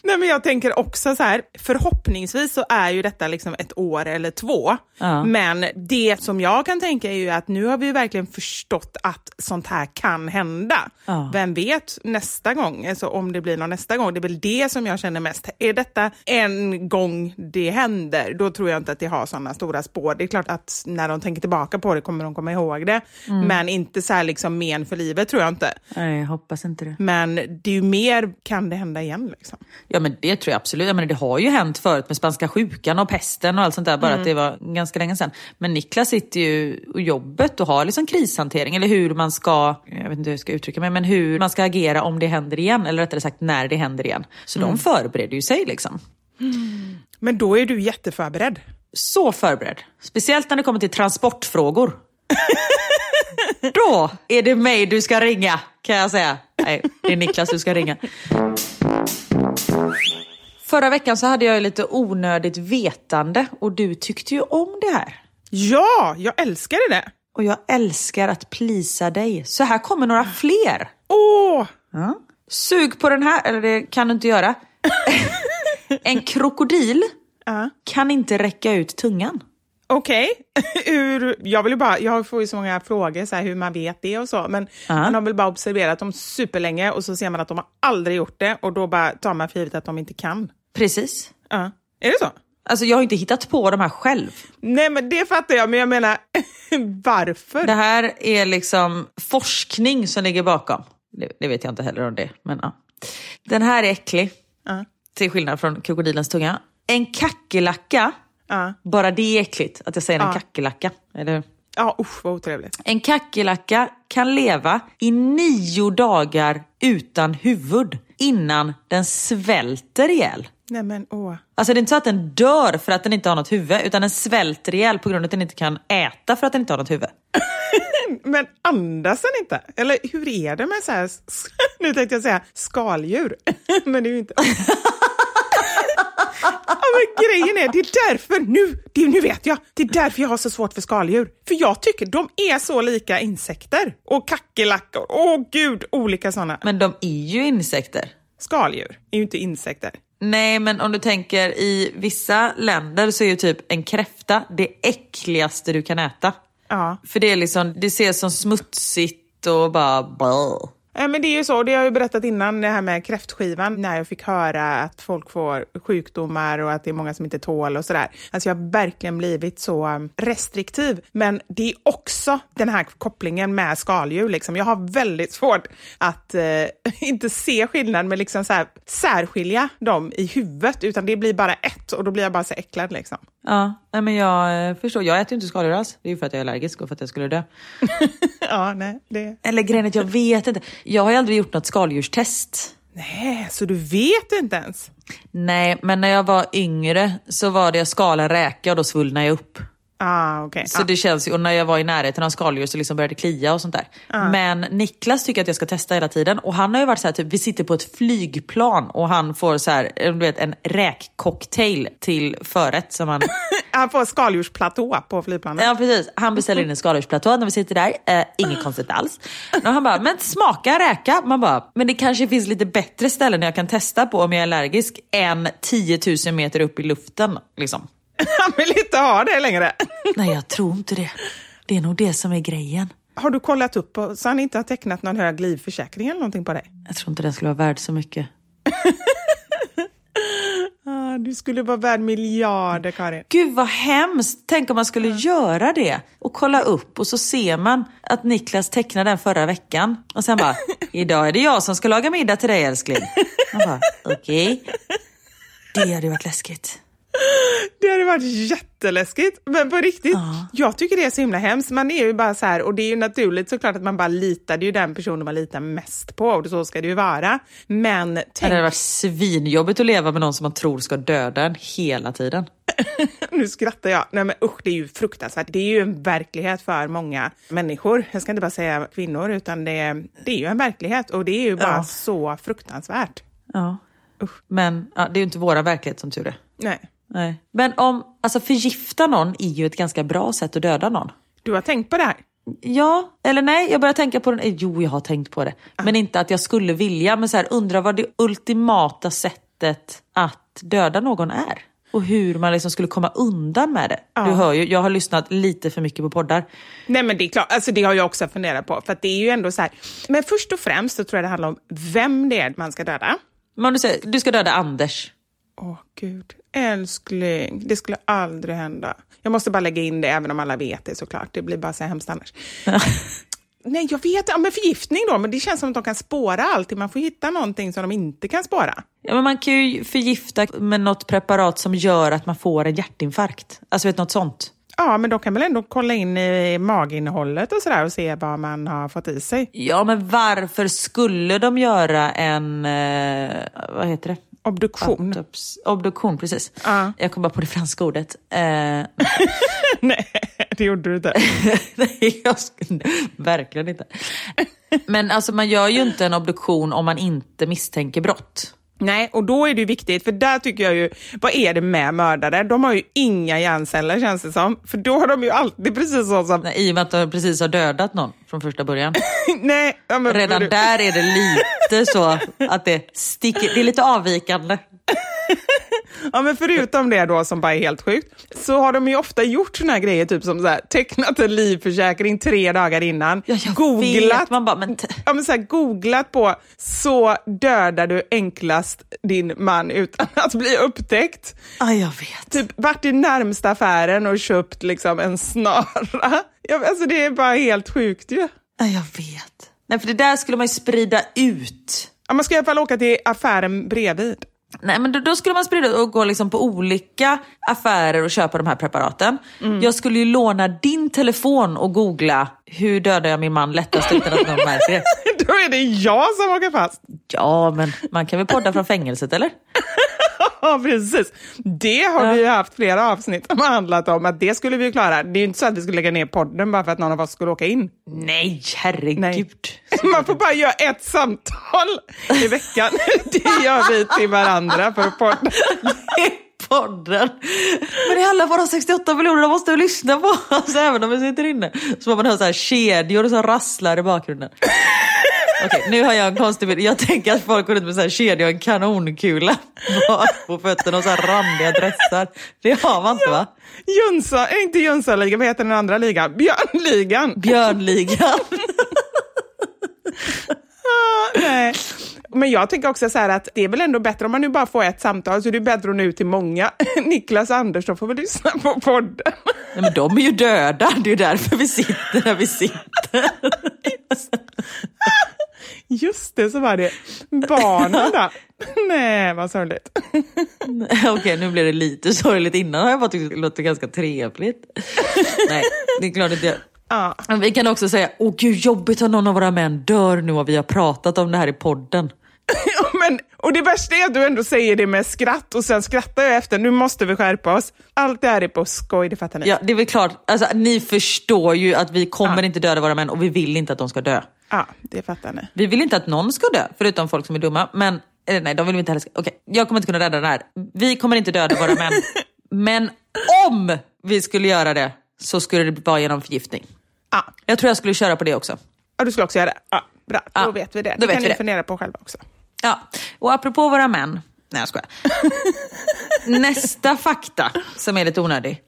Nej, men jag tänker också så här, förhoppningsvis så är ju detta liksom ett år eller två. Ja. Men det som jag kan tänka är ju att nu har vi verkligen förstått att sånt här kan hända. Ja. Vem vet nästa gång, alltså om det blir någon nästa gång. Det är väl det som jag känner mest. Är detta en gång det händer, då tror jag inte att det har sådana stora spår. Det är klart att när de tänker tillbaka på det kommer de komma ihåg det. Men inte så här liksom men för livet tror jag inte. Nej, jag hoppas inte det. Men det är ju mer, kan det hända igen liksom? Ja men det tror jag absolut. Jag menar, det har ju hänt förut med spanska sjukan och pesten och allt sånt där, bara att det var ganska länge sedan. Men Niklas sitter ju i jobbet och har liksom krishantering, eller hur man ska, jag vet inte hur jag ska uttrycka mig, men hur man ska agera om det händer igen, eller rättare sagt när det händer igen. Så de förbereder ju sig liksom. Men då är du jätteförberedd. Så förberedd. Speciellt när det kommer till transportfrågor. *laughs* Då är det mig du ska ringa, kan jag säga. Nej, det är Niklas du ska ringa. Förra veckan så hade jag lite onödigt vetande och du tyckte ju om det här. Ja, jag älskade det. Och jag älskar att plisa dig. Så här kommer några fler. Åh! Ja. Sug på den här, eller det kan du inte göra. *laughs* en krokodil Ja. kan inte räcka ut tungan. Okej. *laughs* Hur- jag, vill ju bara, jag får ju så många frågor så här, hur man vet det och så, men Ja. man har väl bara observerat dem superlänge och så ser man att de har aldrig gjort det och då bara tar man för givet att de inte kan. Precis. Ja. Är det så? Alltså jag har inte hittat på de här själv. Nej, men det fattar jag, men jag menar *laughs* varför? Det här är liksom forskning som ligger bakom. Det, det vet jag inte heller om det, men ja. Den här är äcklig, Ja. till skillnad från krokodilens tunga. En kackerlacka, Ja. bara det är äckligt att jag säger en Ja. kackerlacka. Eller? Ja, usch vad otrevligt. En kackerlacka kan leva i nio dagar utan huvud innan den svälter ihjäl. Nej men åh. Alltså det är inte så att den dör för att den inte har något huvud, utan den svälter ihjäl på grund av att den inte kan äta för att den inte har något huvud. *laughs* Men andas den inte? Eller hur är det med så här, *laughs* nu tänkte jag säga skaldjur, *laughs* men det är ju inte. Men grejen är, det är därför, nu, det, nu vet jag, det är därför jag har så svårt för skaldjur. För jag tycker de är så lika insekter och kackerlackor, åh gud, olika sådana. Men de är ju insekter. Skaldjur är ju inte insekter. Nej, men om du tänker i vissa länder så är ju typ en kräfta det äckligaste du kan äta. Ja. För det är liksom, det ser som smutsigt och bara... Blah. Men det är ju så, det har jag ju berättat innan, det här med kräftskivan, när jag fick höra att folk får sjukdomar och att det är många som inte tål och sådär. Alltså jag har verkligen blivit så um, restriktiv. Men det är också den här kopplingen med skaldjur. Liksom. Jag har väldigt svårt att eh, *laughs* inte se skillnad, men liksom så här, särskilja dem i huvudet, utan det blir bara ett och då blir jag bara så äcklad. Liksom. Ja, nej, men jag eh, förstår. Jag äter ju inte skaldjur alls. Det är ju för att jag är allergisk och för att jag skulle dö. *laughs* ja, nej. Det... Eller grejen att jag vet inte. Jag har ju aldrig gjort något skaldjurstest. Nej, så du vet inte ens? Nej, men när jag var yngre så var det jag skalade räka och då svullnade jag upp. Ah, okay. Så ah. det känns ju, och när jag var i närheten av skaldjur så liksom började det klia och sånt där. Ah. Men Niklas tycker att jag ska testa hela tiden och han har ju varit så här, typ, vi sitter på ett flygplan och han får så här, du vet, en räkcocktail till förrätt som han... *laughs* han får skaldjursplatå på flygplanet. Ja precis, han beställer in en skaldjursplatå när vi sitter där, eh, inget *laughs* konstigt alls. Och han bara, men smaka räka. Man bara, men det kanske finns lite bättre ställen jag kan testa på om jag är allergisk än 10 000 meter upp i luften. Liksom. *laughs* Han vill inte ha det längre. Nej, jag tror inte det. Det är nog det som är grejen. Har du kollat upp så han inte har tecknat någon hög livförsäkring eller någonting på dig? Jag tror inte den skulle vara värd så mycket. *laughs* ah, du skulle vara värd miljarder, Karin. Gud vad hemskt! Tänk om man skulle göra det och kolla upp och så ser man att Niklas tecknade den förra veckan och sen bara, *laughs* idag är det jag som ska laga middag till dig älskling. Okej. Okay. Det hade varit läskigt. Det hade varit jätteläskigt. Men på riktigt, ja. jag tycker det är så himla hemskt. Man är ju bara så här, och det är ju naturligt såklart att man bara litar. Det är ju den personen man litar mest på och så ska det ju vara. Men tänk... Det hade varit svinjobbigt att leva med någon som man tror ska döda en hela tiden. *laughs* nu skrattar jag. Nej men usch, det är ju fruktansvärt. Det är ju en verklighet för många människor. Jag ska inte bara säga kvinnor, utan det, det är ju en verklighet och det är ju bara ja. så fruktansvärt. Ja. Usch. Men ja, det är ju inte våra verklighet som tur är. Nej. Nej. Men om, alltså förgifta någon är ju ett ganska bra sätt att döda någon. Du har tänkt på det här? Ja, eller nej, jag börjar tänka på det. Jo, jag har tänkt på det. Ah. Men inte att jag skulle vilja. Men så här, undra vad det ultimata sättet att döda någon är. Och hur man liksom skulle komma undan med det. Ah. Du hör ju, jag har lyssnat lite för mycket på poddar. Nej men det är klart, alltså det har jag också funderat på. För det är ju ändå så här. Men först och främst så tror jag det handlar om vem det är man ska döda. Men du säger, du ska döda Anders. Åh oh, gud, älskling, det skulle aldrig hända. Jag måste bara lägga in det, även om alla vet det såklart. Det blir bara så hemskt annars. *laughs* Nej, jag vet ja, men förgiftning då, men det känns som att de kan spåra allting. Man får hitta någonting som de inte kan spåra. Ja, men man kan ju förgifta med något preparat som gör att man får en hjärtinfarkt. Alltså vet något sånt. Ja, men då kan man ändå kolla in i maginnehållet och sådär och se vad man har fått i sig. Ja, men varför skulle de göra en, eh, vad heter det? Obduktion. Autops obduktion, precis. Uh. Jag kom bara på det franska ordet. *laughs* Eh. Nej, det gjorde du inte. *laughs* Nej, jag skulle, verkligen inte. Men alltså man gör ju inte en obduktion om man inte misstänker brott. Nej, och då är det viktigt, för där tycker jag ju, vad är det med mördare? De har ju inga hjärnceller känns det som. För då har de ju alltid precis så som... Nej, I och med att de precis har dödat någon från första början. *laughs* Nej, ja, men, Redan där är det lite så att det sticker, det är lite avvikande. *laughs* ja, men förutom det då som bara är helt sjukt, så har de ju ofta gjort såna här grejer, typ som så här, tecknat en livförsäkring tre dagar innan. Ja, googlat, vet, man bara, men ja, men så här, googlat på så dödar du enklast din man utan *laughs* att bli upptäckt. Ja, jag vet. Typ varit i närmsta affären och köpt liksom en snara. *laughs* Ja, alltså det är bara helt sjukt ju. Ja, jag vet. Nej, för det där skulle man ju sprida ut. Ja, man ska i alla fall åka till affären bredvid. Nej, men då, då, skulle man sprida och gå liksom på olika affärer och köpa de här preparaten. Mm. Jag skulle ju låna din telefon och googla hur dödar jag min man lättast utan att någon märker det. *laughs* då är det jag som åker fast. Ja, men man kan väl podda från fängelset eller? Ja, precis. Det har ja. vi haft flera avsnitt som handlat om att det skulle vi klara. Det är ju inte så att vi skulle lägga ner podden bara för att någon av oss skulle åka in. Nej, herregud. Nej. Man får bara göra ett samtal i veckan. *laughs* Det gör vi till varandra för podden. podden. Men det är alla våra 68 miljoner, de måste vi lyssna på *laughs* oss även om vi sitter inne. Så man höra så här kedjor som rasslar i bakgrunden. Okej, nu har jag en konstig bild. Jag tänker att folk går ut med så här kedja och en kanonkula *laughs* på fötterna och så här randiga dressar. Det har man inte va? Jönsa, inte Jönssonligan, vad heter den andra ligan? Björnligan. Björnligan. *laughs* ah, nej. Men jag tänker också så här att det är väl ändå bättre om man nu bara får ett samtal så är det bättre att nå ut till många. *laughs* Niklas och Anders, de får väl lyssna på podden. Nej, men de är ju döda, det är ju därför vi sitter där vi sitter. Just det, så var det. Barnen då? *laughs* Nej, vad sorgligt. Okej, nu blir det lite sorgligt. Innan har jag bara tyckt det låter ganska trevligt. Nej, det är klart att det... Ja. Vi kan också säga, åh gud jobbigt att någon av våra män dör nu och vi har pratat om det här i podden. *laughs* Ja, Men, och det värsta är att du ändå säger det med skratt och sen skrattar jag efter. Nu måste vi skärpa oss. Allt det här är på skoj, det fattar ni. Ja, det är väl klart, alltså, ni förstår ju att vi kommer Ja. inte döda våra män och vi vill inte att de ska dö. Ja, det fattar ni. Vi vill inte att någon ska dö, förutom folk som är dumma. Men eller nej, de vill vi inte heller ska... Okej, jag kommer inte kunna rädda det här. Vi kommer inte döda våra män. *laughs* Men om vi skulle göra det så skulle det vara genom förgiftning. Ja, Jag tror jag skulle köra på det också. ja du skulle också göra det. Ja, bra, då Ja, vet vi det. Det kan vi ni det. fundera på själva också. Ja, och apropå våra män. Nej jag skojar. *laughs* Nästa fakta som är lite onödig.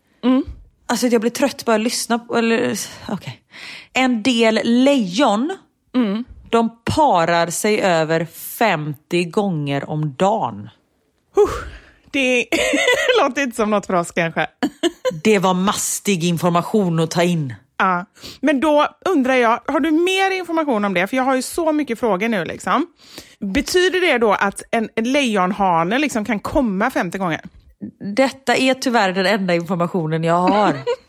Alltså jag blir trött bara att lyssna på, eller okej. En del lejon, de parar sig över 50 gånger om dagen. Det *laughs* låter inte som något för oss kanske. Det var mastig information att ta in. Ja. Men då undrar jag, har du mer information om det? För jag har ju så mycket frågor nu. Liksom. Betyder det då att en en lejonhane liksom kan komma 50 gånger? Detta är tyvärr den enda informationen jag har. *laughs*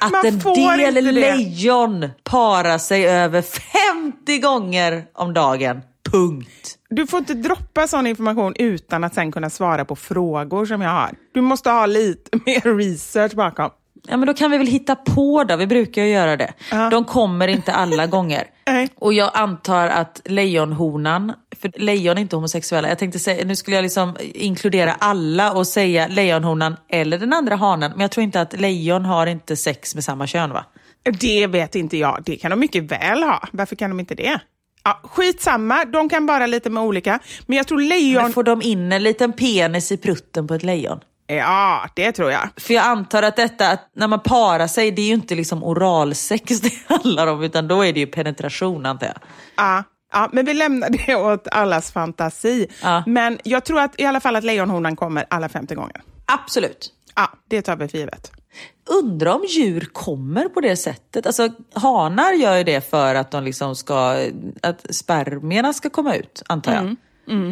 Att Man en del lejon parar sig över 50 gånger om dagen. Punkt. Du får inte droppa sån information utan att sen kunna svara på frågor som jag har. Du måste ha lite *laughs* mer research bakom. Ja men då kan vi väl hitta på då, vi brukar ju göra det. Ja. De kommer inte alla gånger. *laughs* Nej. Och jag antar att lejonhonan, för lejon är inte homosexuella, jag tänkte säga, nu skulle jag liksom inkludera alla och säga lejonhonan eller den andra hanen, men jag tror inte att lejon har inte sex med samma kön va? Det vet inte jag. Det kan de mycket väl ha. Varför kan de inte det? Ja, skitsamma, de kan bara lite med olika. Men jag tror lejon... Men får de in en liten penis i prutten på ett lejon? Ja, det tror jag. För jag antar att detta, att när man parar sig, det är ju inte liksom oralsex *laughs* det handlar om, utan då är det ju penetration antar jag. Ja, ja, men vi lämnar det *laughs* åt allas fantasi. Ja. Men jag tror att, i alla fall att lejonhonan kommer alla 50 gånger. Absolut. Ja, det tar vi för givet. Undrar om djur kommer på det sättet. Alltså hanar gör ju det för att de liksom ska, att spermierna ska komma ut, antar jag.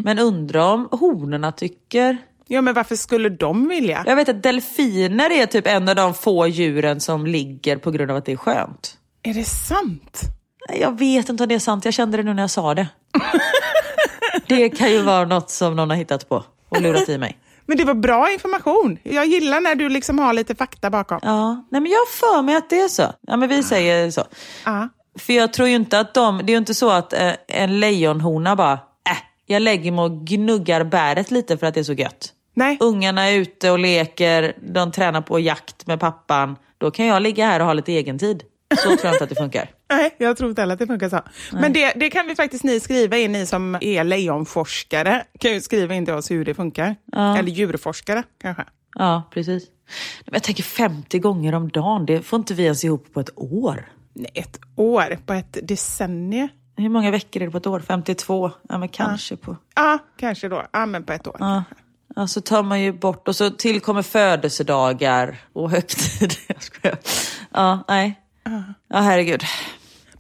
Men undrar om honorna tycker... Ja, men varför skulle de vilja? Jag vet att delfiner är typ en av de få djuren som ligger på grund av att det är skönt. Är det sant? Jag vet inte om det är sant, jag kände det nu när jag sa det. *laughs* det kan ju vara något som någon har hittat på och lurat i mig. Men det var bra information. Jag gillar när du liksom har lite fakta bakom. Ja, nej men jag har för mig att det är så. Ja men vi säger så. Ja. För jag tror ju inte att de, det är ju inte så att eh, en lejonhona bara, äh, jag lägger mig och gnuggar bäret lite för att det är så gött. Nej. Ungarna är ute och leker, de tränar på jakt med pappan. Då kan jag ligga här och ha lite egen tid. Så tror jag inte att det funkar. *laughs* Nej, jag tror inte heller att det funkar så. Men det, det kan vi faktiskt ni skriva in, ni som är lejonforskare. kan ju skriva in till oss hur det funkar. Eller djurforskare kanske. Ja, precis. Men jag tänker 50 gånger om dagen, det får inte vi ens ihop på ett år. Nej, ett år på ett decennium. Hur många veckor är det på ett år? 52? Ja, men kanske på... Ja, kanske då. Ja, men på ett år. Ja. Ja, så tar man ju bort och så tillkommer födelsedagar och högtider. *laughs* Jag skojar. Ja, nej. Ja, herregud.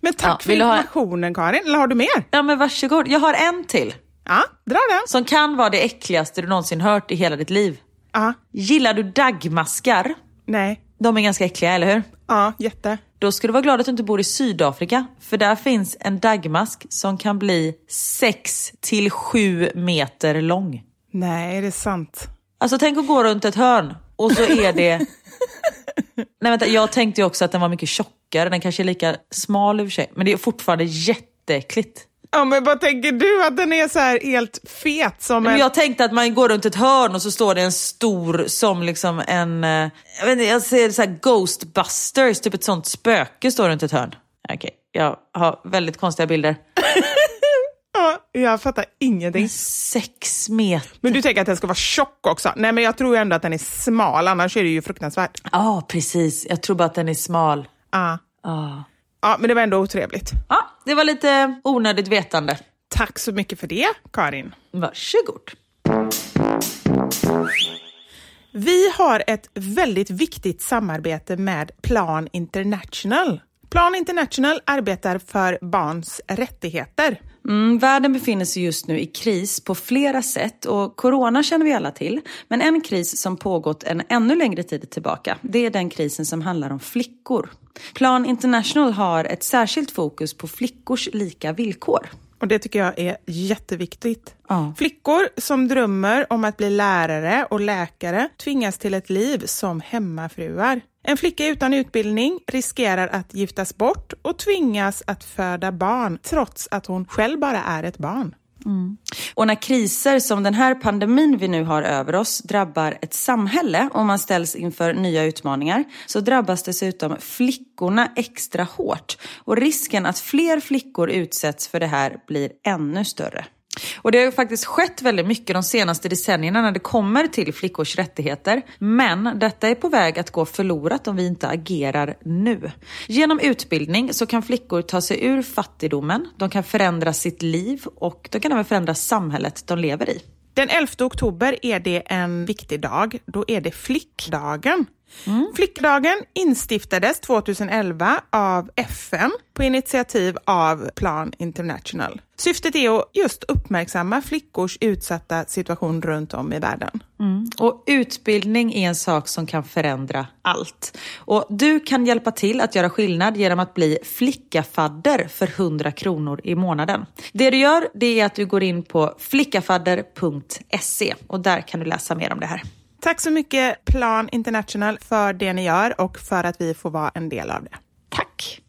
Men tack Ja, för du ha- informationen Karin. Eller har du mer? Ja, men varsågod. Jag har en till. Ja, dra den. Som kan vara det äckligaste du någonsin hört i hela ditt liv. Ja, Gillar du dagmaskar? nej. De är ganska äckliga, eller hur? Ja, jätte. Då ska du vara glad att du inte bor i Sydafrika. För där finns en dagmask som kan bli 6 till 7 meter lång. Nej, är det sant? Alltså tänk att gå runt ett hörn och så är det... *laughs* Nej vänta, jag tänkte ju också att den var mycket tjockare. Den kanske är lika smal i och för sig. Men det är fortfarande jätteäckligt. Ja, men vad tänker du att den är så här helt fet som Men en... jag tänkte att man går runt ett hörn och så står det en stor som liksom en... eh, Jag, vet inte, jag ser så här Ghostbusters, typ ett sånt spöke står runt ett hörn. Okej, jag har väldigt konstiga bilder. *laughs* Ja, jag fattar ingenting. Sex meter. Men du tänker att den ska vara tjock också? Nej, men jag tror ändå att den är smal, annars är det ju fruktansvärt. Ja, precis. Jag tror bara att den är smal. Ja. Ja. ja, men det var ändå otrevligt. ja, det var lite onödigt vetande. Tack så mycket för det, Karin. Varsågod. Vi har ett väldigt viktigt samarbete med Plan International. Plan International arbetar för barns rättigheter. Mm, världen befinner sig just nu i kris på flera sätt och corona känner vi alla till. Men en kris som pågått en ännu längre tid tillbaka, det är den krisen som handlar om flickor. Plan International har ett särskilt fokus på flickors lika villkor. Och det tycker jag är jätteviktigt. Ja. Flickor som drömmer om att bli lärare och läkare tvingas till ett liv som hemmafruar. En flicka utan utbildning riskerar att giftas bort och tvingas att föda barn trots att hon själv bara är ett barn. Mm. Och när kriser som den här pandemin vi nu har över oss drabbar ett samhälle och man ställs inför nya utmaningar så drabbas dessutom flickorna extra hårt. Och risken att fler flickor utsätts för det här blir ännu större. Och det har ju faktiskt skett väldigt mycket de senaste decennierna när det kommer till flickors rättigheter. Men detta är på väg att gå förlorat om vi inte agerar nu. Genom utbildning så kan flickor ta sig ur fattigdomen, de kan förändra sitt liv och de kan även förändra samhället de lever i. Den 11 oktober är det en viktig dag. Då är det flickdagen. Mm. Flickdagen instiftades 2011 av FN på initiativ av Plan International. Syftet är att just uppmärksamma flickors utsatta situation runt om i världen. Mm. Och utbildning är en sak som kan förändra allt. Och du kan hjälpa till att göra skillnad genom att bli flickafadder för 100 kronor i månaden. Det du gör det är att du går in på flickafadder.se och där kan du läsa mer om det här. Tack så mycket Plan International för det ni gör och för att vi får vara en del av det. Tack!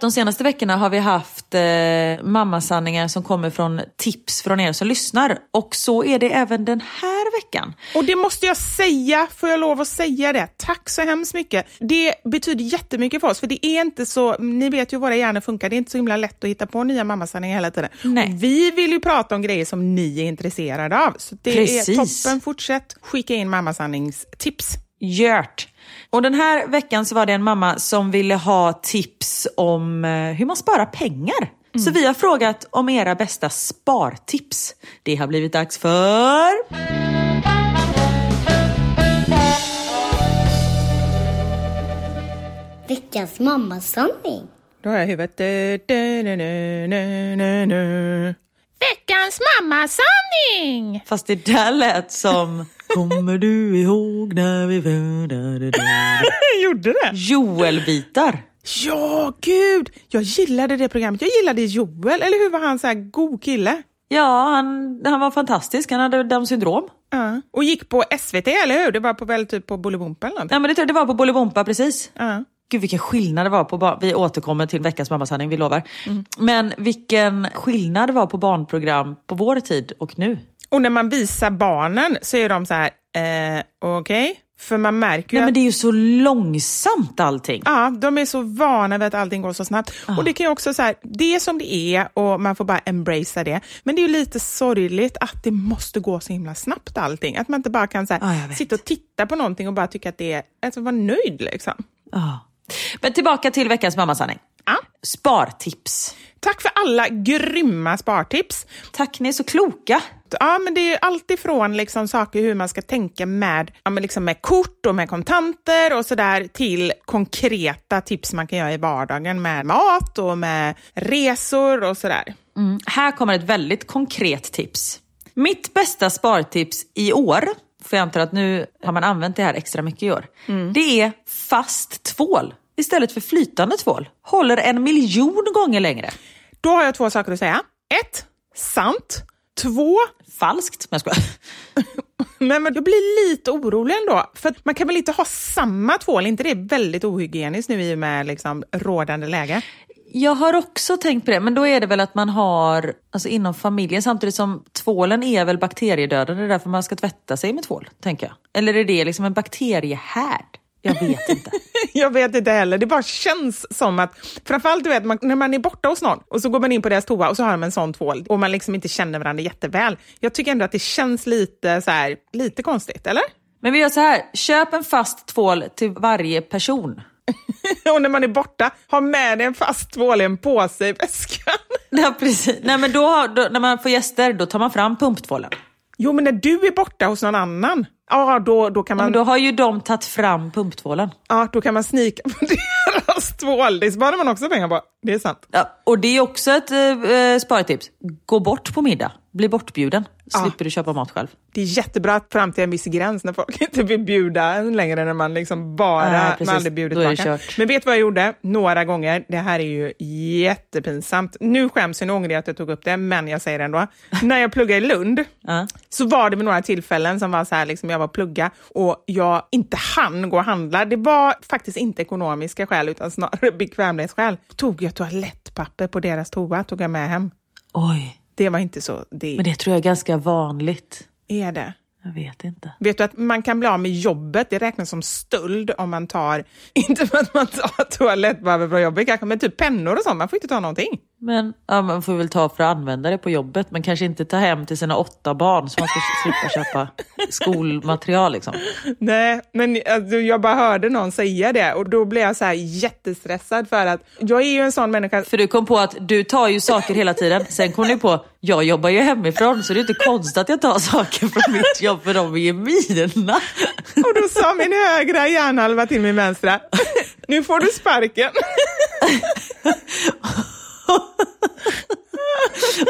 De senaste veckorna har vi haft eh, mammasanningar som kommer från tips från er som lyssnar. Och så är det även den här veckan. Och det måste jag säga, får jag lov att säga det? Tack så hemskt mycket. Det betyder jättemycket för oss, för det är inte så, ni vet ju hur våra hjärnor funkar, det är inte så himla lätt att hitta på nya mammasanningar hela tiden. Nej. Och vi vill ju prata om grejer som ni är intresserade av. Så det Precis. är toppen, fortsätt skicka in mammasanningstips. Gjort! Och den här veckan så var det en mamma som ville ha tips om eh, hur man sparar pengar. Så vi har frågat om era bästa spartips. Det har blivit dags för... Veckans mammasanning. Då har jag huvudet. Veckans mammasanning! Fast det där lät som... Kommer du ihåg när vi födde *laughs* Gjorde det? Joel-bitar. Ja, gud! Jag gillade det programmet. Jag gillade Joel, eller hur var han så här god kille? Ja, han, han var fantastisk. Han hade Downs syndrom. Ja. Och gick på SVT, eller hur? Det var på, väl typ på Bolibompa eller någonting? Nej, men det, det var på Bolibompa precis. Ja. Gud vilken skillnad det var på barn. Vi återkommer till veckans mammasanning, vi lovar. Men vilken skillnad det var på barnprogram på vår tid och nu. Och när man visar barnen så är de så här, eh, okej? För man märker ju Nej, att men det är ju så långsamt allting. Ja, de är så vana vid att allting går så snabbt. Ah. Och det kan ju också så här, det är som det är och man får bara embracea det. Men det är ju lite sorgligt att det måste gå så himla snabbt allting. Att man inte bara kan så här, vet. sitta och titta på någonting och bara tycka att det är, alltså vara nöjd liksom. Ja. Men tillbaka till veckans mammasanning. Ja. Spartips. Tack för alla grymma spartips. Tack, ni är så kloka. Ja, men det är allt ifrån liksom saker hur man ska tänka med, ja, men liksom med kort och med kontanter och sådär till konkreta tips man kan göra i vardagen med mat och med resor och sådär. Mm. Här kommer ett väldigt konkret tips. Mitt bästa spartips i år, för jag antar att nu har man använt det här extra mycket i år. Det är fast tvål istället för flytande tvål. Håller en miljon gånger längre. Då har jag två saker att säga. Ett, sant. Två, Falskt, men jag skojar. *laughs* nej men jag blir lite orolig ändå. För man kan väl inte ha samma tvål? inte det är väldigt ohygieniskt nu i och med liksom rådande läge? Jag har också tänkt på det, men då är det väl att man har alltså inom familjen samtidigt som tvålen är väl bakteriedödande, det är därför man ska tvätta sig med tvål, tänker jag. Eller är det liksom en bakteriehärd? Jag vet inte. *laughs* Jag vet inte heller. Det bara känns som att, framförallt du vet, man, när man är borta hos någon och så går man in på deras toa och så har de en sån tvål och man liksom inte känner varandra jätteväl. Jag tycker ändå att det känns lite så här, lite konstigt, eller? Men vi gör så här, köp en fast tvål till varje person. *laughs* och när man är borta, ha med dig en fast tvål i en påse i väskan. *laughs* Ja, precis. Nej, men då, då, när man får gäster, då tar man fram pumptvålen. Jo, men när du är borta hos någon annan, ja, då, då, kan Ja, man, men då har ju de tagit fram pumptvålen. ja, då kan man snika på *laughs* deras Kostvål, det sparar man också pengar på. Det är sant. Ja, och det är också ett eh, spartips. Gå bort på middag. Bli bortbjuden. Ja. Slipper du köpa mat själv. Det är jättebra fram till en viss gräns när folk *laughs* inte vill bjuda en längre när man liksom bara, precis. man aldrig det tillbaka. Men vet du vad jag gjorde? Några gånger. Det här är ju jättepinsamt. Nu skäms jag, nu ångrar jag att jag tog upp det, men jag säger det ändå. *laughs* när jag pluggade i Lund Ja. så var det vid några tillfällen som var så här, liksom jag var plugga och jag inte hann gå och handla. Det var faktiskt inte ekonomiska skäl utan snarare *laughs* bekvämlighetsskäl. Tog jag toalettpapper på deras toa, tog jag med hem. Oj, Det var inte så, det men det tror jag är ganska vanligt. är det. Jag vet inte. Vet du att man kan bli av med jobbet, det räknas som stöld om man tar, *laughs* inte för att man tar toalettpapper från jobbet kanske, men typ pennor och sånt, man får inte ta någonting. Men ja, man får väl ta för att använda det på jobbet, men kanske inte ta hem till sina åtta barn så man ska slippa köpa skolmaterial. Liksom. Nej, men alltså, jag bara hörde någon säga det och då blev jag så här jättestressad för att jag är ju en sån människa För du kom på att du tar ju saker hela tiden. Sen kom du på, jag jobbar ju hemifrån så det är inte konstigt att jag tar saker från mitt jobb för de är ju mina. och då sa min högra hjärnhalva till min vänstra, nu får du sparken. *laughs*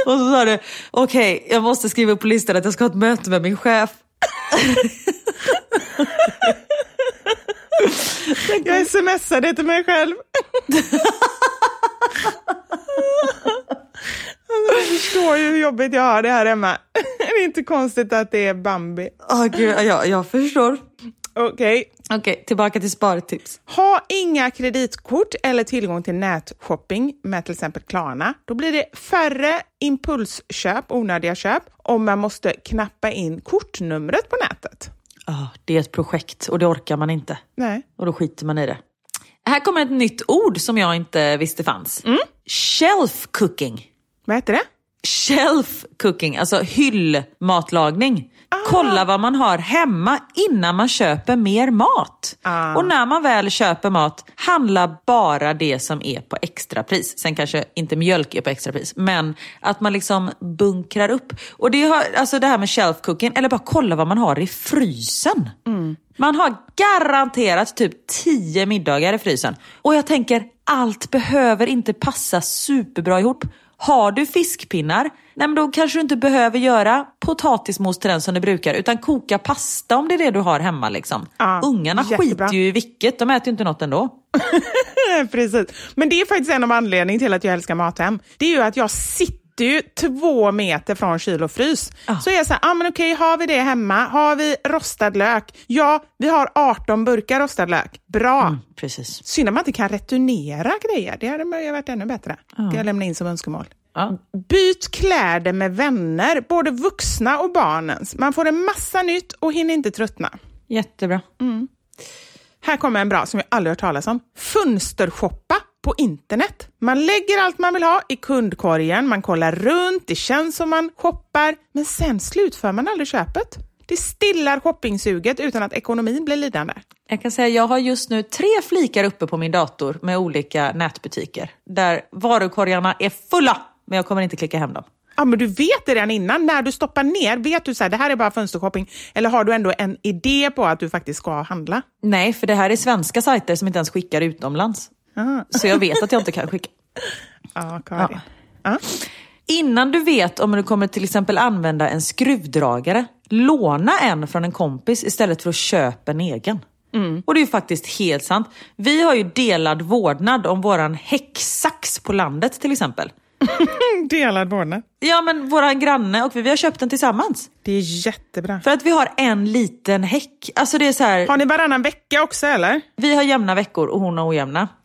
*laughs* Och så sa du, okej jag måste skriva upp på listan att jag ska ha ett möte med min chef. *laughs* Jag smsade till mig själv. *laughs* Alltså, jag förstår ju hur jobbigt jag har det här hemma. Det är inte konstigt att det är Bambi. Åh gud, ja, jag förstår. Okej. Okej, tillbaka till spartips. Ha inga kreditkort eller tillgång till nätshopping med till exempel Klarna. Då blir det färre impulsköp, onödiga köp, om man måste knappa in kortnumret på nätet. Ja, det är ett projekt och det orkar man inte. Nej. Och då skiter man i det. Här kommer ett nytt ord som jag inte visste fanns. Shelf cooking. Vad heter det? Shelf cooking, alltså hyllmatlagning. Kolla vad man har hemma innan man köper mer mat. Och när man väl köper mat, handla bara det som är på extrapris. Sen kanske inte mjölk är på extrapris, men att man liksom bunkrar upp. Och det, har, alltså det här med shelf cooking, eller bara kolla vad man har i frysen. Man har garanterat typ 10 middagar i frysen. Och jag tänker, allt behöver inte passa superbra ihop. Har du fiskpinnar, nej men då kanske du inte behöver göra potatismos till den som du brukar, utan koka pasta om det är det du har hemma. Liksom. Ja, Ungarna jättebra. skiter ju i vilket, de äter ju inte något ändå. *laughs* Precis. Men det är faktiskt en av anledningarna till att jag älskar Mathem. Det är ju att jag sitter ju två meter från kyl och frys. Så jag säger, ah, men okej, har vi det hemma? Har vi rostad lök? Ja, vi har 18 burkar rostad lök. Bra. Precis. Synd att man inte kan returnera grejer. Det hade varit ännu bättre. Kan jag lämna in som önskemål. Ja. Byt kläder med vänner, både vuxna och barnens. Man får en massa nytt och hinner inte tröttna. Jättebra. Här kommer en bra som jag aldrig hört talas om. Fönstershoppa på internet. Man lägger allt man vill ha i kundkorgen, man kollar runt, det känns som man shoppar, men sen slutför man aldrig köpet. Det stillar shoppingsuget utan att ekonomin blir lidande. Jag kan säga jag har just nu tre flikar uppe på min dator med olika nätbutiker där varukorgarna är fulla, men jag kommer inte klicka hem dem. Ja, men du vet det redan innan. När du stoppar ner, vet du så här, det här är bara fönstershopping? Eller har du ändå en idé på att du faktiskt ska handla? Nej, för det här är svenska sajter som inte ens skickar utomlands. Så jag vet att jag inte kan skicka. Ja, Karin. Ja. Innan du vet om du kommer till exempel använda en skruvdragare, låna en från en kompis istället för att köpa en egen. Och det är ju faktiskt helt sant. Vi har ju delad vårdnad om våran häcksax på landet till exempel. *laughs* Delad vårdnad. Ja men våran granne och vi, vi har köpt den tillsammans. Det är jättebra. För att vi har en liten häck. Alltså det är så här, Har ni varannan vecka också eller? vi har jämna veckor och hon har ojämna. *laughs*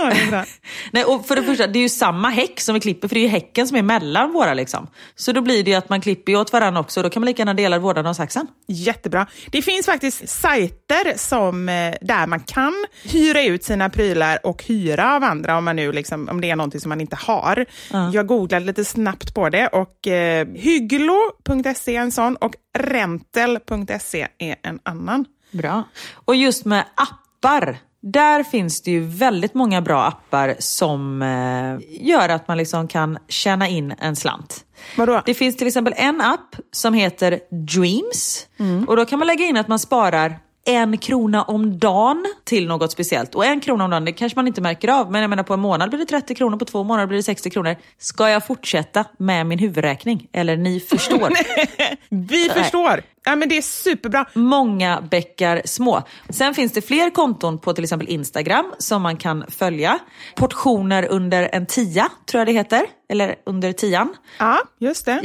Ja, det är bra. *laughs* Nej, och för det första, det är ju samma häck som vi klipper, för det är ju häcken som är mellan våra. Liksom. Så då blir det ju att man klipper åt varandra också, då kan man lika gärna dela vården av saxen. Jättebra. Det finns faktiskt sajter som, eh, där man kan hyra ut sina prylar och hyra av andra om, man nu liksom, om det är någonting som man inte har. Jag googlade lite snabbt på det och eh, hygglo.se är en sån och rentel.se är en annan. Bra. Och just med appar, där finns det ju väldigt många bra appar som eh, gör att man liksom kan tjäna in en slant. Vadå? Det finns till exempel en app som heter Dreams och då kan man lägga in att man sparar en krona om dagen till något speciellt. Och en krona om dagen, det kanske man inte märker av. Men jag menar på en månad blir det 30 kronor, på två månader blir det 60 kronor. Ska jag fortsätta med min huvudräkning? Eller ni *laughs* förstår. Vi förstår. Ja, men det är superbra. Många bäckar små. Sen finns det fler konton på till exempel Instagram som man kan följa. Portioner under en tia, tror jag det heter. Eller under tian. Ja, just det.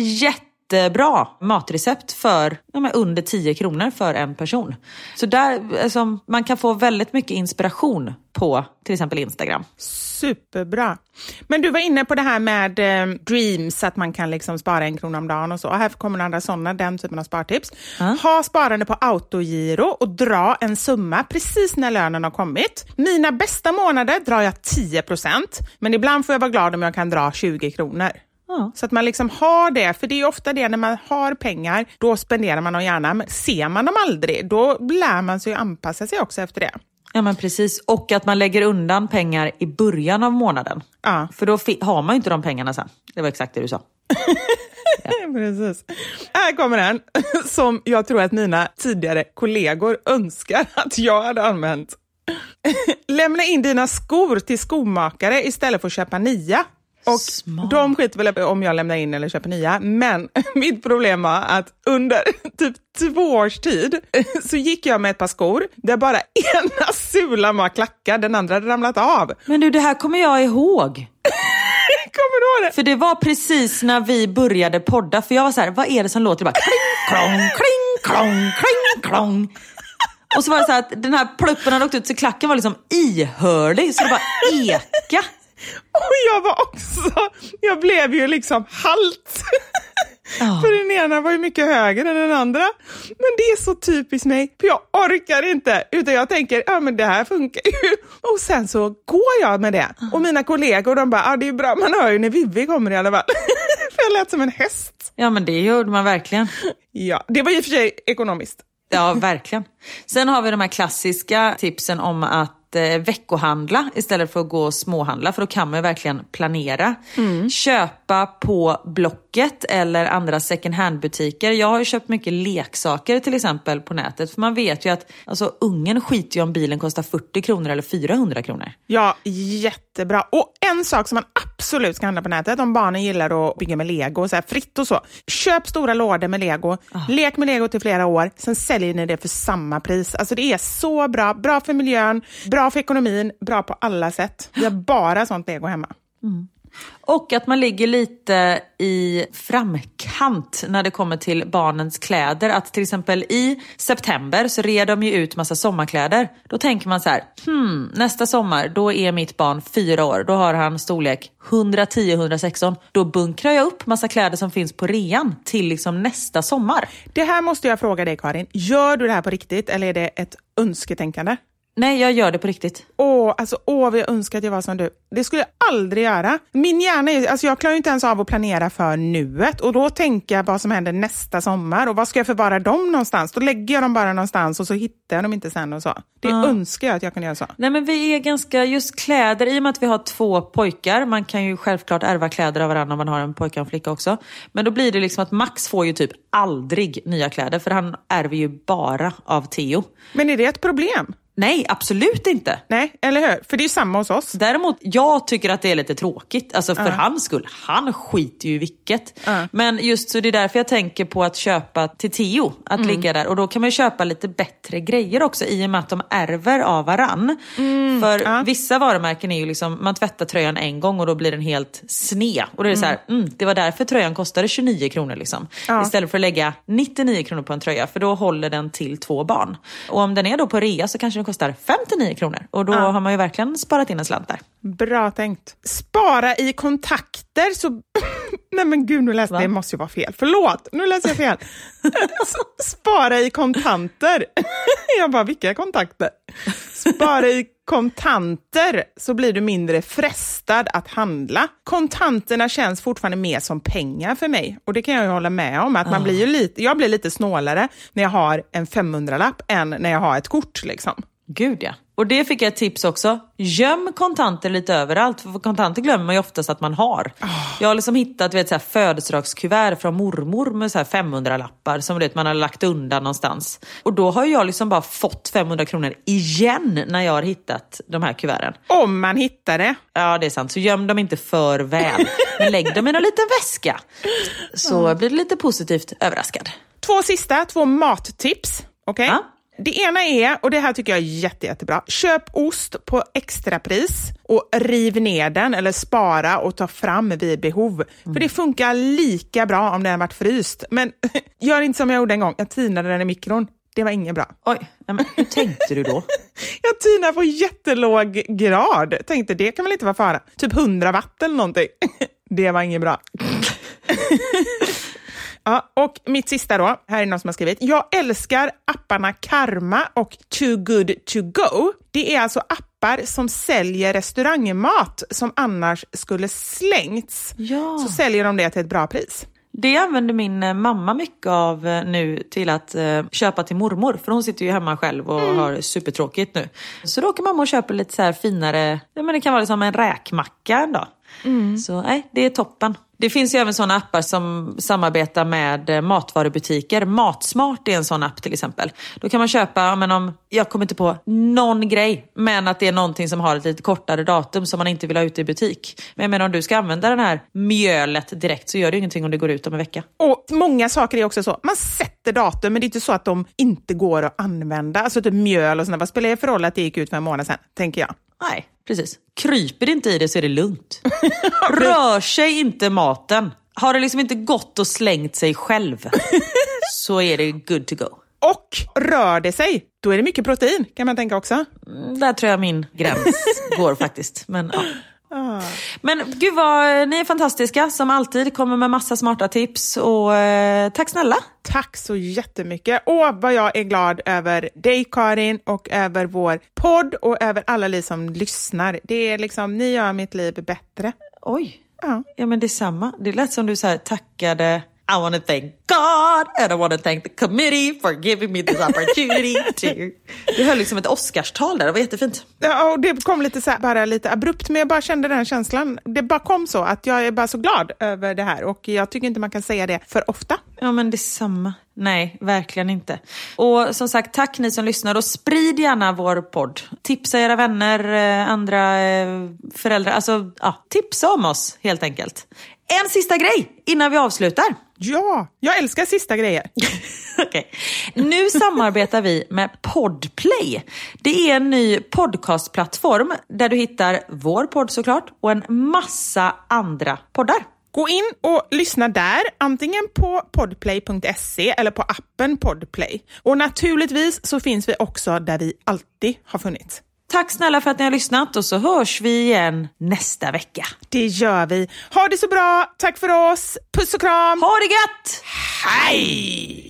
Jättebra matrecept för ja, under 10 kronor för en person. Så där, alltså, man kan få väldigt mycket inspiration på till exempel Instagram. Superbra. Men du var inne på det här med eh, dreams, att man kan liksom spara en krona om dagen och så. Här kommer några sådana, den typen av spartips. Ja. Ha sparande på autogiro och dra en summa precis när lönen har kommit. Mina bästa månader drar jag 10% men ibland får jag vara glad om jag kan dra 20 kronor. Ja. Så att man liksom har det, för det är ofta det när man har pengar, då spenderar man dem gärna. Men ser man dem aldrig, då lär man sig att anpassa sig också efter det. Ja men precis, och att man lägger undan pengar i början av månaden. Ja. För då har man ju inte de pengarna sen. Det var exakt det du sa. *laughs* Precis. Här kommer en *laughs* som jag tror att mina tidigare kollegor önskar att jag hade använt. *laughs* Lämna in dina skor till skomakare istället för att köpa nya. Och Smart. de skiter väl om jag lämnar in eller köper nya, men *laughs* mitt problem var att under *laughs* typ två års tid *laughs* så gick jag med ett par skor där bara ena sulan var klackad, den andra hade ramlat av. Men du, det här kommer jag ihåg. Kommer du ihåg det? För det var precis när vi började podda, för jag var så här, vad är det som låter? Det bara kling, klong, kling, klong, kling, klong. Och så var det så här att den här pluppen hade åkt ut så klacken var liksom ihörlig, så det bara eka. Och jag var också, jag blev ju liksom halt. Ja. För den ena var ju mycket högre än den andra. Men det är så typiskt mig, för jag orkar inte. Utan jag tänker, ja men det här funkar ju. Och sen så går jag med det. Och mina kollegor de bara, ja det är bra, man hör ju när Vivi kommer i alla fall. *laughs* för jag lät som en häst. Ja men det gjorde man verkligen. Ja, det var i och för sig ekonomiskt. Ja, verkligen. Sen har vi de här klassiska tipsen om att eh, veckohandla istället för att gå och småhandla, för då kan man verkligen planera. Köpa på Blocket eller andra second hand-butiker. Jag har köpt mycket leksaker till exempel på nätet, för man vet ju att alltså, ungen skiter ju om bilen kostar 40 kronor eller 400 kronor. Ja, jättebra. Och en sak som man absolut ska handla på nätet om barnen gillar att bygga med lego, så här fritt och så. Köp stora lådor med lego, lek med lego till flera år, sen säljer ni det för samma pris. Alltså det är så bra. Bra för miljön, bra för ekonomin, bra på alla sätt. Vi har bara sånt lego hemma. Och att man ligger lite i framkant när det kommer till barnens kläder. Att till exempel i september så red de ju ut massa sommarkläder. Då tänker man så här, hmm, nästa sommar då är mitt barn fyra år. Då har han storlek 110-116. Då bunkrar jag upp massa kläder som finns på rean till liksom nästa sommar. Det här måste jag fråga dig Karin, gör du det här på riktigt eller är det ett önsketänkande? Nej, jag gör det på riktigt. Åh, alltså, åh, vad jag önskar att jag var som du. Det skulle jag aldrig göra. Min hjärna är, alltså, jag klarar inte ens av att planera för nuet och då tänker jag vad som händer nästa sommar och vad ska jag förvara dem någonstans? Då lägger jag dem bara någonstans och så hittar jag dem inte sen och så. Det önskar jag att jag kunde göra så. Nej men vi är ganska, just kläder, i och med att vi har två pojkar, man kan ju självklart ärva kläder av varandra om man har en pojke och en flicka också. Men då blir det liksom att Max får ju typ aldrig nya kläder för han ärver ju bara av Theo. Men är det ett problem? Nej, absolut inte. Nej, eller hur? För det är ju samma hos oss. Däremot, jag tycker att det är lite tråkigt. Alltså för hans skull. Han skiter ju i vilket. Men just så det är därför jag tänker på att köpa till Theo. Att ligga där. Och då kan man ju köpa lite bättre grejer också i och med att de ärver av varann. För vissa varumärken är ju liksom, man tvättar tröjan en gång och då blir den helt sned. Och då är det så här, mm, det var därför tröjan kostade 29 kronor liksom. Istället för att lägga 99 kronor på en tröja. För då håller den till två barn. Och om den är då på rea så kanske den kostar 59 kronor. Och då har man ju verkligen sparat in en slant där. Bra tänkt. Spara i kontakter så... *laughs* Nej men gud, nu läste Va? det måste ju vara fel. Förlåt, nu läste jag fel. *laughs* Spara i kontanter. *laughs* Jag bara, vilka kontakter? Spara i kontanter så blir du mindre frestad att handla. Kontanterna känns fortfarande mer som pengar för mig och det kan jag ju hålla med om. att man blir ju lite, Jag blir lite snålare när jag har en 500-lapp än när jag har ett kort. Liksom. Gud ja. Och det fick jag ett tips också. Göm kontanter lite överallt. För kontanter glömmer man ju oftast att man har. Jag har liksom hittat vet, så här, födelsedagskuvert från mormor med så här 500-lappar som vet, man har lagt undan någonstans. Och då har jag liksom bara fått 500 kronor igen när jag har hittat de här kuverten. Om man hittar det. Ja, det är sant. Så göm dem inte för väl. Men lägg dem i någon liten väska. Så blir det lite positivt överraskad. Två sista, två mattips. Okej? Ja. Det ena är, och det här tycker jag är jätte, jättebra, köp ost på extrapris och riv ner den eller spara och ta fram vid behov. För det funkar lika bra om den har varit fryst. Men *laughs* gör inte som jag gjorde en gång, jag tinade den i mikron. Det var inget bra. Oj, men hur tänkte du då? *laughs* Jag tinade på jättelåg grad. Tänkte det kan väl inte vara fara. Typ 100 watt eller någonting. *laughs* Det var inget bra. Ja, och mitt sista då, här är någon som har skrivit. Jag älskar apparna Karma och Too Good To Go. Det är alltså appar som säljer restaurangmat som annars skulle slängts. Ja. Så säljer de det till ett bra pris. Det använder min eh, mamma mycket av eh, nu till att eh, köpa till mormor. För hon sitter ju hemma själv och har supertråkigt nu. Så då åker mamma och köper lite så här finare, ja, men det kan vara som en räkmacka en dag. Så nej, det är toppen. Det finns ju även sådana appar som samarbetar med eh, matvarubutiker. Matsmart är en sån app till exempel. Då kan man köpa, men om, jag kommer inte på någon grej, men att det är någonting som har ett lite kortare datum som man inte vill ha ute i butik. Men jag menar om du ska använda den här mjölet direkt så gör det ingenting om det går ut om en vecka. Och många saker är också så, man sätter datum men det är inte så att de inte går att använda. Alltså typ mjöl och sådär, vad spelar det för roll att det gick ut för en månad sedan, tänker jag. Nej, precis. Kryper inte i det så är det lugnt. *laughs* Rör sig inte maten. Har det liksom inte gått och slängt sig själv *laughs* så är det good to go. Och rör det sig, då är det mycket protein kan man tänka också. Mm, Där tror jag min gräns går faktiskt. Men, ja. Men gud vad, ni är fantastiska som alltid, kommer med massa smarta tips och eh, tack snälla. Tack så jättemycket. Och vad jag är glad över dig Karin och över vår podd och över alla ni som lyssnar. Det är liksom, ni gör mitt liv bättre. Oj, Ja. ja men detsamma. Det lät som du så här, tackade I want to thank God and I want to thank the committee for giving me this opportunity to... *laughs* Du höll liksom ett Oscarstal där, det var jättefint. Ja, och det kom lite så här, bara lite abrupt, men jag bara kände den känslan. Det bara kom så, att jag är bara så glad över det här och jag tycker inte man kan säga det för ofta. Ja men detsamma. Nej, verkligen inte. Och som sagt, tack ni som lyssnar och sprid gärna vår podd. Tipsa era vänner, eh, andra eh, föräldrar. Alltså, ja, tipsa om oss helt enkelt. En sista grej innan vi avslutar. Ja, jag älskar sista grejer. *laughs* Okej. Nu samarbetar vi med Podplay. Det är en ny podcastplattform där du hittar vår podd såklart och en massa andra poddar. Gå in och lyssna där, antingen på podplay.se eller på appen Podplay. Och naturligtvis så finns vi också där vi alltid har funnits. Tack snälla för att ni har lyssnat och så hörs vi igen nästa vecka. Det gör vi. Ha det så bra. Tack för oss. Puss och kram. Ha det gött! Hej!